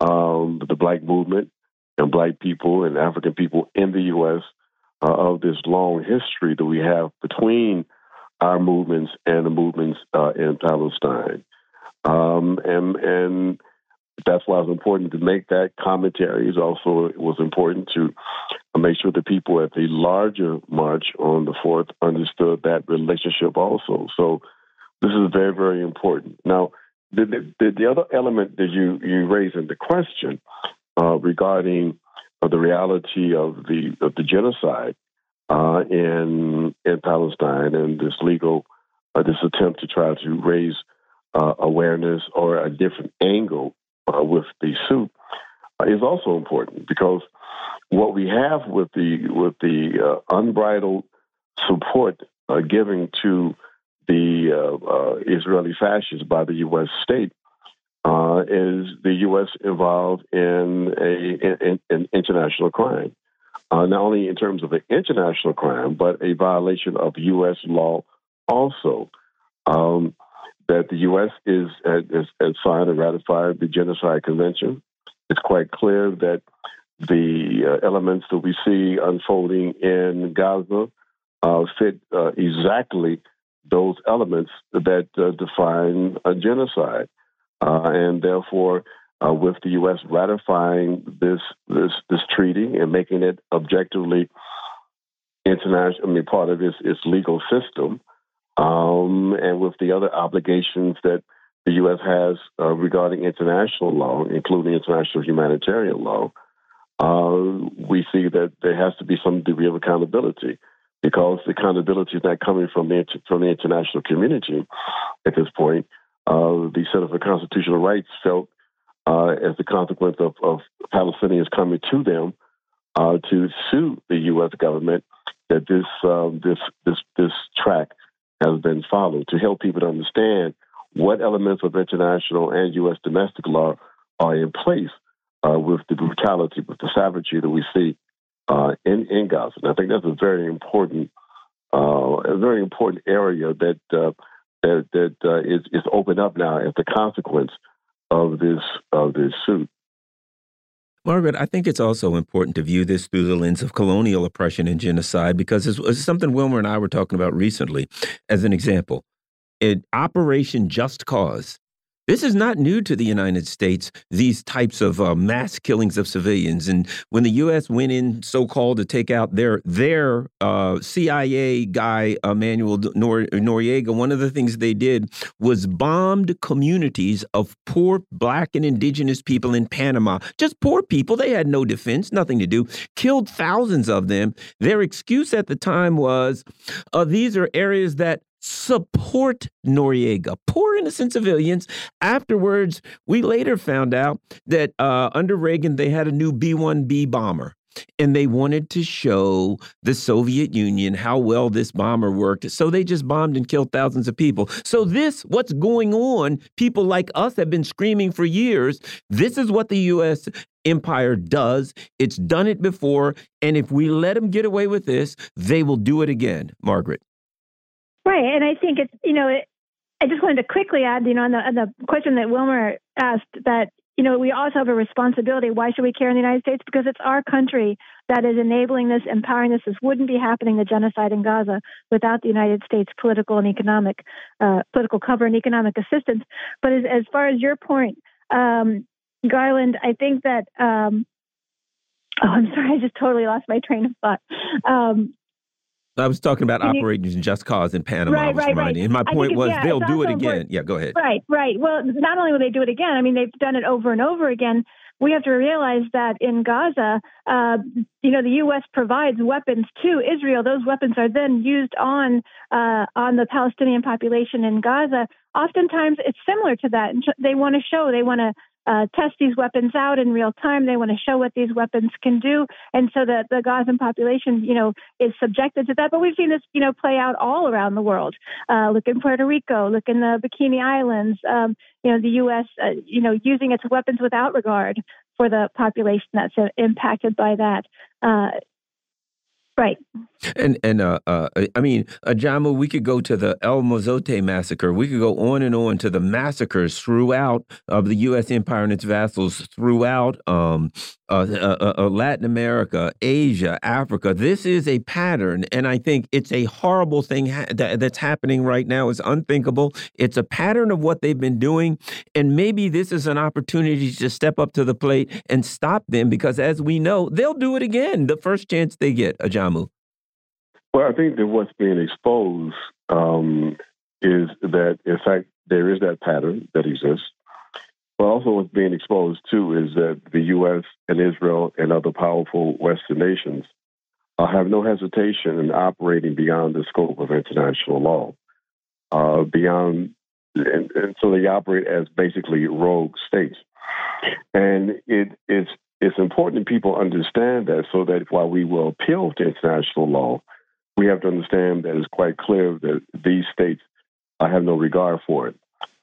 um, the black movement and black people and African people in the U.S uh, of this long history that we have between our movements and the movements uh, in Palestine. Um, and and that's why it's important to make that commentary. It also it was important to make sure the people at the larger march on the 4th understood that relationship also. So this is very, very important. Now, the, the, the other element that you, you raised in the question uh, regarding of the reality of the of the genocide uh, in in Palestine and this legal uh, this attempt to try to raise uh, awareness or a different angle uh, with the suit uh, is also important because what we have with the with the uh, unbridled support given to the Israeli fascists by the U.S. state uh, is the U.S. involved in a in, in international crime, uh, not only in terms of an international crime, but a violation of U.S. law also. Um, that the U.S. is has, has signed and ratified the Genocide Convention. It's quite clear that the uh, elements that we see unfolding in Gaza uh, fit uh, exactly those elements that uh, define a genocide. Uh, and therefore, uh, with the U.S. ratifying this this this treaty and making it objectively international, I mean, part of its its legal system, um, and with the other obligations that the U.S. has uh, regarding international law, including international humanitarian law, uh, we see that there has to be some degree of accountability because the accountability is not coming from the from the international community at this point. Uh, the Center for Constitutional Rights felt, uh, as a consequence of, of, Palestinians coming to them uh, to sue the U.S. government, that this um, this this this track has been followed to help people to understand what elements of international and U.S. domestic law are in place uh, with the brutality, with the savagery that we see uh, in in Gaza. And I think that's a very important, uh, a very important area that that that uh, is is opened up now as the consequence of this of this suit. Margaret, I think it's also important to view this through the lens of colonial oppression and genocide because it's, something Wilmer and I were talking about recently. As an example, in Operation Just Cause this is not new to the United States, these types of uh, mass killings of civilians. And when the U.S. went in so called to take out their, their uh, CIA guy, Emmanuel Nor Noriega, one of the things they did was bombed communities of poor black and indigenous people in Panama. Just poor people. They had no defense, nothing to do. Killed thousands of them. Their excuse at the time was uh, these are areas that support Noriega, poor innocent civilians. Afterwards, we later found out that uh, under Reagan, they had a new B 1B bomber. And they wanted to show the Soviet Union how well this bomber worked. So they just bombed and killed thousands of people. So, this, what's going on, people like us have been screaming for years. This is what the U.S. empire does. It's done it before. And if we let them get away with this, they will do it again. Margaret. Right, and I think it's you know, it, I just wanted to quickly add, you know, on the, on the question that Wilmer asked that you know we also have a responsibility. Why should we care in the United States? Because it's our country that is enabling this, empowering this. This wouldn't be happening, the genocide in Gaza, without the United States political and economic, uh, political cover and economic assistance. But as, as far as your point, um, Garland, I think that. Um, oh, I'm sorry, I just totally lost my train of thought. Um, I was talking about operating Just Cause in Panama. Right, right, right. And my point was yeah, they'll do it again. Yeah, go ahead. Right, right. Well, not only will they do it again, I mean, they've done it over and over again. We have to realize that in Gaza, uh, you know, the U.S. provides weapons to Israel. Those weapons are then used on uh, on the Palestinian population in Gaza. Oftentimes, it's similar to that. They want to show, they want to uh, test these weapons out in real time. They want to show what these weapons can do, and so that the Gazan population, you know, is subjected to that. But we've seen this, you know, play out all around the world. Uh, look in Puerto Rico, look in the Bikini Islands. Um, you know, the U.S., uh, you know, using its weapons without regard for the population that's impacted by that. Uh, Right. And and uh, uh, I mean, Ajamu, we could go to the El Mozote massacre. We could go on and on to the massacres throughout of the U.S. empire and its vassals throughout um, uh, uh, uh, uh, Latin America, Asia, Africa. This is a pattern, and I think it's a horrible thing ha that, that's happening right now. It's unthinkable. It's a pattern of what they've been doing, and maybe this is an opportunity to step up to the plate and stop them because, as we know, they'll do it again the first chance they get. Ajamu. Well, I think that what's being exposed um, is that, in fact, there is that pattern that exists. But also, what's being exposed too is that the U.S. and Israel and other powerful Western nations uh, have no hesitation in operating beyond the scope of international law, uh, beyond, and, and, so they operate as basically rogue states. And it, it's it's important that people understand that, so that while we will appeal to international law, we have to understand that it's quite clear that these states uh, have no regard for it.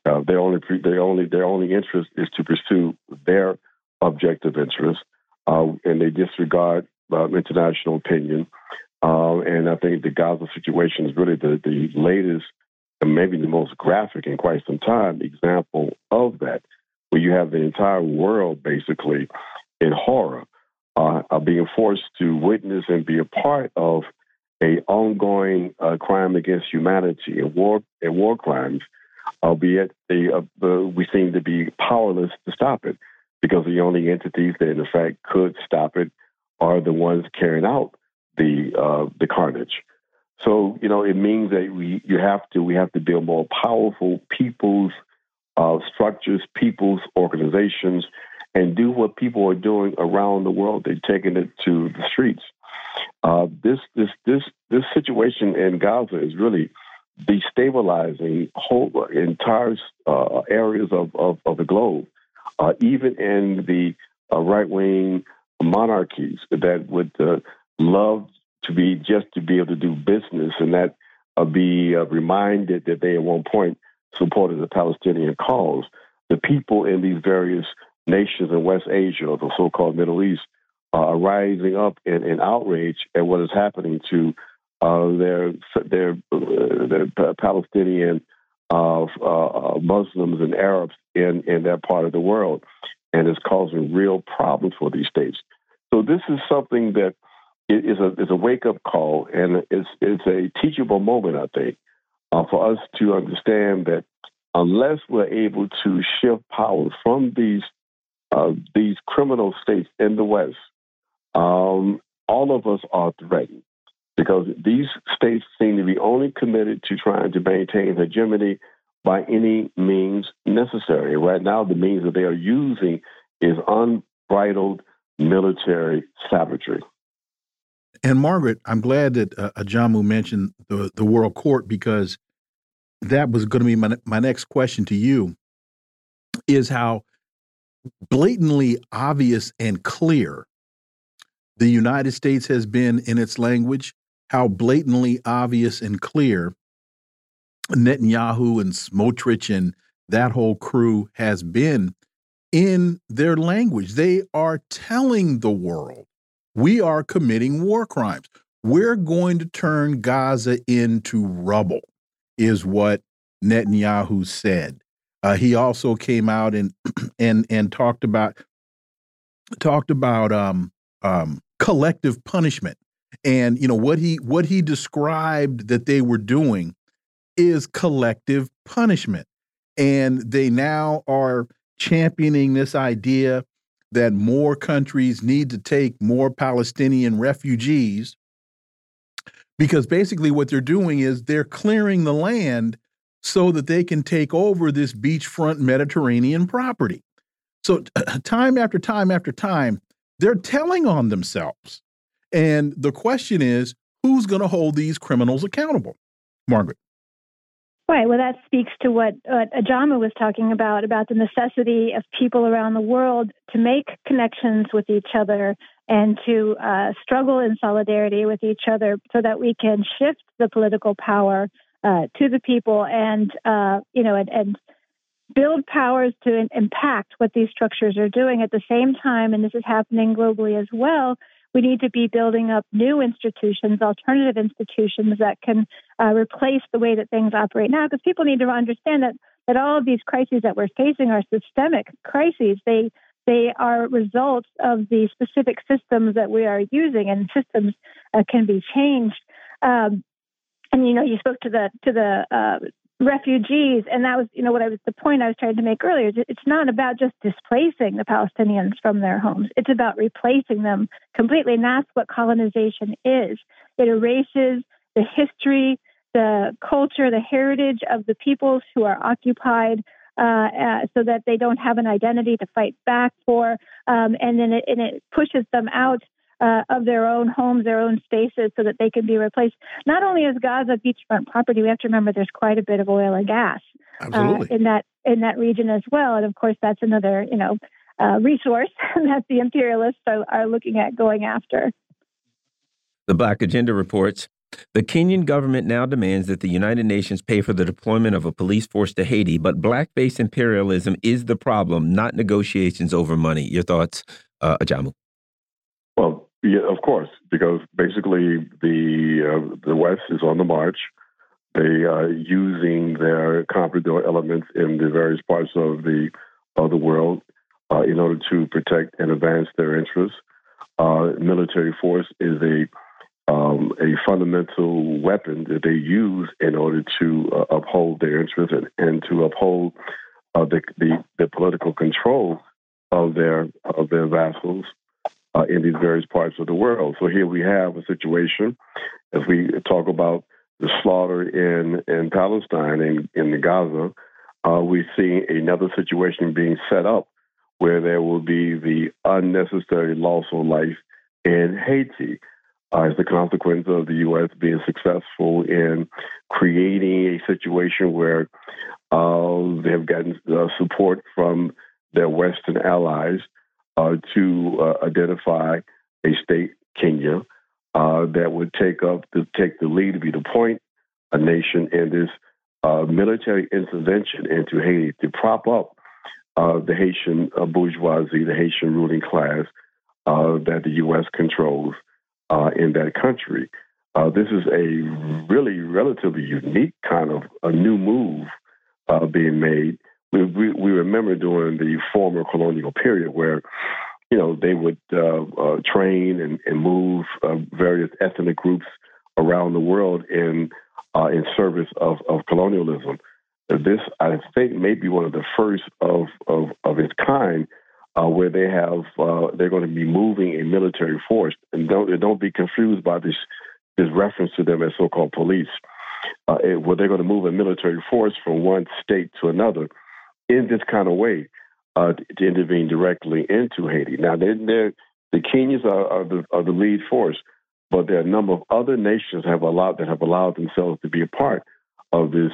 Uh, their only their only their only interest is to pursue their objective interest, uh, and they disregard uh, international opinion. Uh, and I think the Gaza situation is really the, the latest and maybe the most graphic in quite some time example of that, where you have the entire world basically in horror, uh, being forced to witness and be a part of a ongoing uh, crime against humanity and war and war crimes albeit they, uh, we seem to be powerless to stop it because the only entities that, in fact, could stop it are the ones carrying out the uh, the carnage. So you know, it means that we you have to we have to build more powerful people's uh, structures, people's organizations, and do what people are doing around the world. They're taking it to the streets. Uh, this this this this situation in Gaza is really destabilizing whole entire uh, areas of, of, of, the globe, uh, even in the uh, right wing monarchies that would uh, love to be just to be able to do business and that uh, be uh, reminded that they at one point supported the Palestinian cause. The people in these various nations in West Asia, or the so-called Middle East, are rising up in, in outrage at what is happening to uh, their their uh, their Palestinian uh, uh, Muslims and Arabs in in that part of the world, and it's causing real problems for these states. So this is something that is a is a wake up call, and it's it's a teachable moment, I think, uh, for us to understand that unless we're able to shift power from these uh, these criminal states in the West, um, all of us are threatened because these states seem to be only committed to trying to maintain hegemony by any means necessary. Right now, the means that they are using is unbridled military savagery. And Margaret, I'm glad that uh, Ajamu mentioned the the World Court because that was going to be my my next question to you. Is how blatantly obvious and clear the United States has been in its language, how blatantly obvious and clear Netanyahu and Smotrich and that whole crew has been in their language. They are telling the world we are committing war crimes. We're going to turn Gaza into rubble, is what Netanyahu said. Uh, he also came out and and and talked about talked about um, um, collective punishment, and you know what he what he described that they were doing is collective punishment, and they now are championing this idea that more countries need to take more Palestinian refugees because basically what they're doing is they're clearing the land so that they can take over this beachfront Mediterranean property. So, time after time after time, they're telling on themselves. And the question is who's going to hold these criminals accountable? Margaret. Right. Well, that speaks to what, Ajamu was talking about, about the necessity of people around the world to make connections with each other and to uh, struggle in solidarity with each other so that we can shift the political power uh, to the people and, uh, you know, and, and build powers to impact what these structures are doing at the same time, and this is happening globally as well, we need to be building up new institutions, alternative institutions that can uh, replace the way that things operate now. Because people need to understand that that all of these crises that we're facing are systemic crises. They they are results of the specific systems that we are using, and systems uh, can be changed. Um, and you know, you spoke to the to the uh, refugees, and that was, you know, what I was the point I was trying to make earlier. It's not about just displacing the Palestinians from their homes; it's about replacing them completely, and that's what colonization is. It erases the history, the culture, the heritage of the peoples who are occupied. Uh, uh, so that they don't have an identity to fight back for, um, and then it, and it pushes them out uh, of their own homes, their own spaces, so that they can be replaced. Not only is Gaza beachfront property, we have to remember there's quite a bit of oil and gas uh, in that in that region as well, and of course that's another you know uh, resource that the imperialists are, are looking at going after. The Black Agenda reports. The Kenyan government now demands that the United Nations pay for the deployment of a police force to Haiti, but blackface imperialism is the problem, not negotiations over money. Your thoughts, uh, Ajamu? Well, yeah, of course, because basically the uh, the West is on the march. They are using their comprador elements in the various parts of the of the world uh, in order to protect and advance their interests. Uh, military force is a um, a fundamental weapon that they use in order to uh, uphold their interests and, and to uphold uh, the, the, the political control of their of their vassals uh, in these various parts of the world. So here we have a situation as we talk about the slaughter in in Palestine and in, in Gaza. Uh, we see another situation being set up where there will be the unnecessary loss of life in Haiti uh, as the consequence of the U.S. being successful in creating a situation where uh, they have gotten uh, support from their Western allies to uh, identify a state, Kenya, uh, that would take up to take the lead to be the point a nation in this military intervention into Haiti to prop up the Haitian bourgeoisie, the Haitian ruling class that the U.S. controls uh, in that country. Uh, this is a really relatively unique kind of a new move uh, being made. We, we, remember during the former colonial period where, you know, they would uh, uh, train and, and move uh, various ethnic groups around the world in in service of, of colonialism. This, I think, may be one of the first of, of, of its kind uh, where they have uh, they're going to be moving a military force, and don't don't be confused by this this reference to them as so-called police. Uh, it, where they're going to move a military force from one state to another in this kind of way uh, to, intervene directly into Haiti. Now, they're, they're, the Kenyans are, are, the, are the lead force, but there are a number of other nations have allowed that have allowed themselves to be a part of this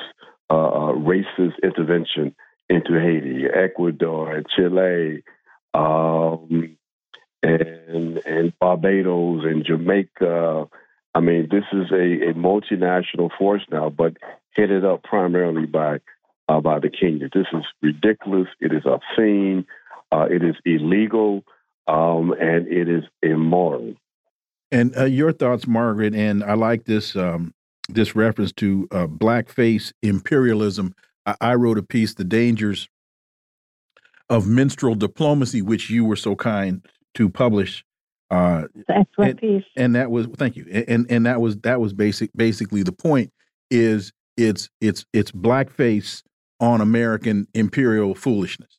uh, uh, racist intervention into Haiti. Ecuador, Chile, um, and and Barbados and Jamaica. I mean, this is a, a multinational force now, but headed up primarily by uh, by the Kenyans. This is ridiculous. It is obscene. Uh, it is illegal, um, and it is immoral. And uh, your thoughts, Margaret? And I like this um, this reference to uh, blackface imperialism. I, I wrote a piece, "The Dangers of minstrel diplomacy, which you were so kind to publish. Uh, excellent and, piece. And that was thank you. And and that was that was basic basically the point is it's it's it's blackface on American imperial foolishness.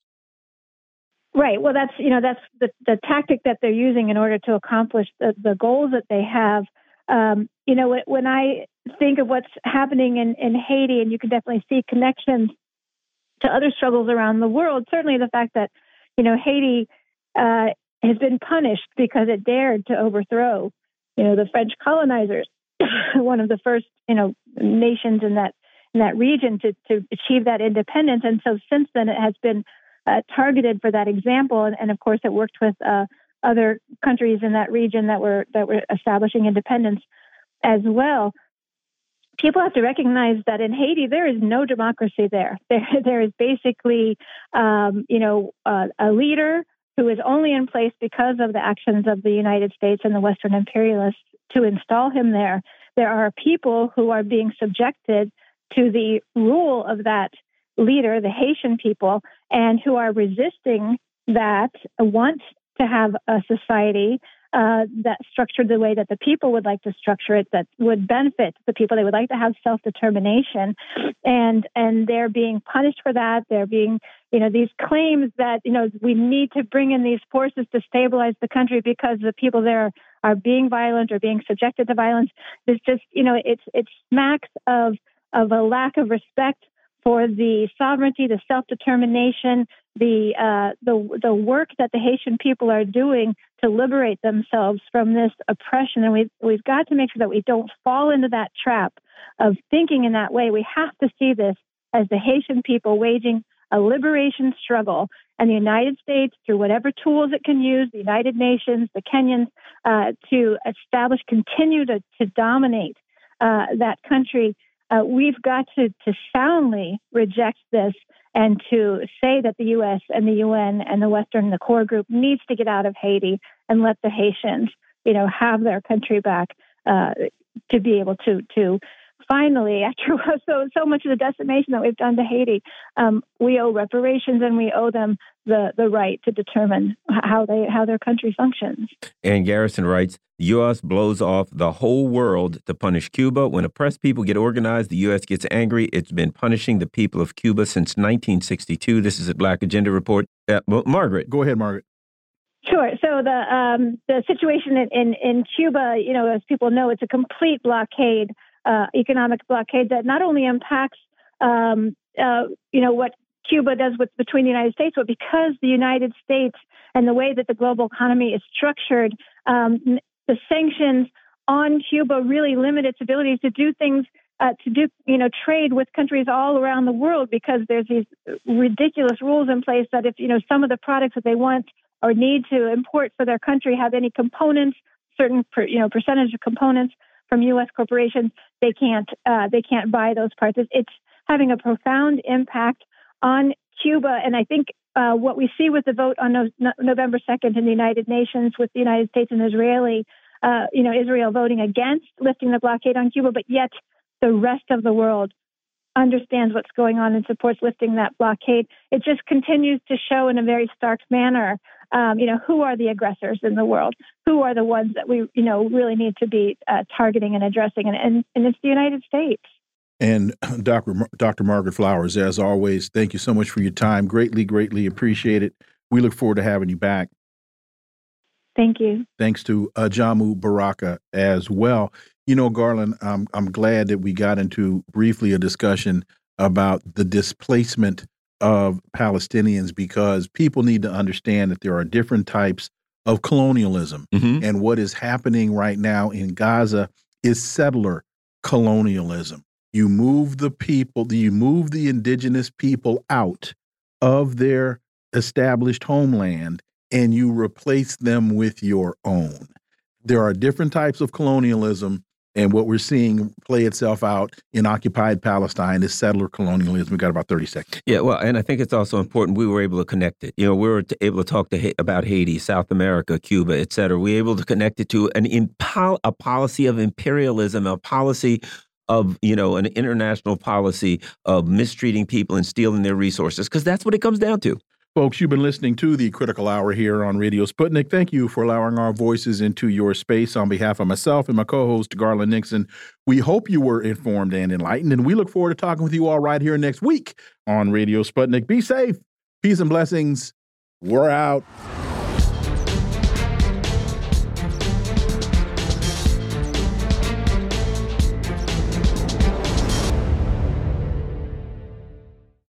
Right. Well, that's you know that's the the tactic that they're using in order to accomplish the, the goals that they have. Um, you know, when I think of what's happening in in Haiti, and you can definitely see connections to other struggles around the world. Certainly, the fact that you know Haiti uh, has been punished because it dared to overthrow you know the French colonizers, one of the first you know nations in that in that region to to achieve that independence. And so since then, it has been uh, targeted for that example, and, and, of course, it worked with uh, other countries in that region that were that were establishing independence as well people have to recognize that in Haiti there is no democracy there. There, there is basically, um, you know, uh, a leader who is only in place because of the actions of the United States and the Western imperialists to install him there. There are people who are being subjected to the rule of that leader, the Haitian people, and who are resisting that, want to have a society uh, that structured the way that the people would like to structure it, that would benefit the people. They would like to have self determination, and and they're being punished for that. They're being, you know, these claims that you know we need to bring in these forces to stabilize the country because the people there are being violent or being subjected to violence. It's just, you know, it's it smacks of of a lack of respect for the sovereignty, the self determination, the uh, the the work that the Haitian people are doing to liberate themselves from this oppression, and we've we've got to make sure that we don't fall into that trap of thinking in that way. We have to see this as the Haitian people waging a liberation struggle, and the United States, through whatever tools it can use, the United Nations, the Kenyans, uh, to establish, continue to to dominate uh, that country. Uh, we've got to, to soundly reject this and to say that the U.S. and the UN and the Western, the core group needs to get out of Haiti and let the Haitians, you know, have their country back uh, to be able to to finally, after so so much of the decimation that we've done to Haiti, um, we owe reparations and we owe them the the right to determine how they how their country functions. Ann Garrison writes, the U.S. blows off the whole world to punish Cuba. When oppressed people get organized, the U.S. gets angry. It's been punishing the people of Cuba since 1962. This is a Black Agenda report. Uh, Margaret, go ahead, Margaret. Sure. So the um, the situation in, in, in Cuba, you know, as people know, it's a complete blockade uh, economic blockade that not only impacts, um, uh, you know, what Cuba does what's between the United States, but because the United States and the way that the global economy is structured, um, the sanctions on Cuba really limit its ability to do things. Uh, to do, you know, trade with countries all around the world because there's these ridiculous rules in place that if you know some of the products that they want or need to import for their country have any components, certain per, you know percentage of components from U.S. corporations, they can't uh, they can't buy those parts. It's having a profound impact on Cuba, and I think uh, what we see with the vote on no- November second in the United Nations, with the United States and Israeli, uh, you know, Israel voting against lifting the blockade on Cuba, but yet the rest of the world understands what's going on and supports lifting that blockade. It just continues to show in a very stark manner um, you know, who are the aggressors in the world? Who are the ones that we, you know, really need to be uh, targeting and addressing? And, and, and it's the United States. And Dr. Dr. Margaret Flowers, as always, thank you so much for your time. Greatly, greatly appreciate it. We look forward to having you back. Thank you. Thanks to uh, Jamu Baraka as well. You know, Garland, I'm I'm glad that we got into briefly a discussion about the displacement of Palestinians because people need to understand that there are different types of colonialism. Mm -hmm. And what is happening right now in Gaza is settler colonialism. You move the people, you move the indigenous people out of their established homeland and you replace them with your own. There are different types of colonialism and what we're seeing play itself out in occupied Palestine is settler colonialism. We got about 30 seconds. Yeah, well, and I think it's also important we were able to connect it. You know, we were able to talk to about Haiti, South America, Cuba, et cetera. We were able to connect it to an a policy of imperialism, a policy of you know an international policy of mistreating people and stealing their resources because that's what it comes down to Folks, you've been listening to the Critical Hour here on Radio Sputnik. Thank you for allowing our voices into your space on behalf of myself and my co host, Garland Nixon. We hope you were informed and enlightened, and we look forward to talking with you all right here next week on Radio Sputnik. Be safe. Peace and blessings. We're out.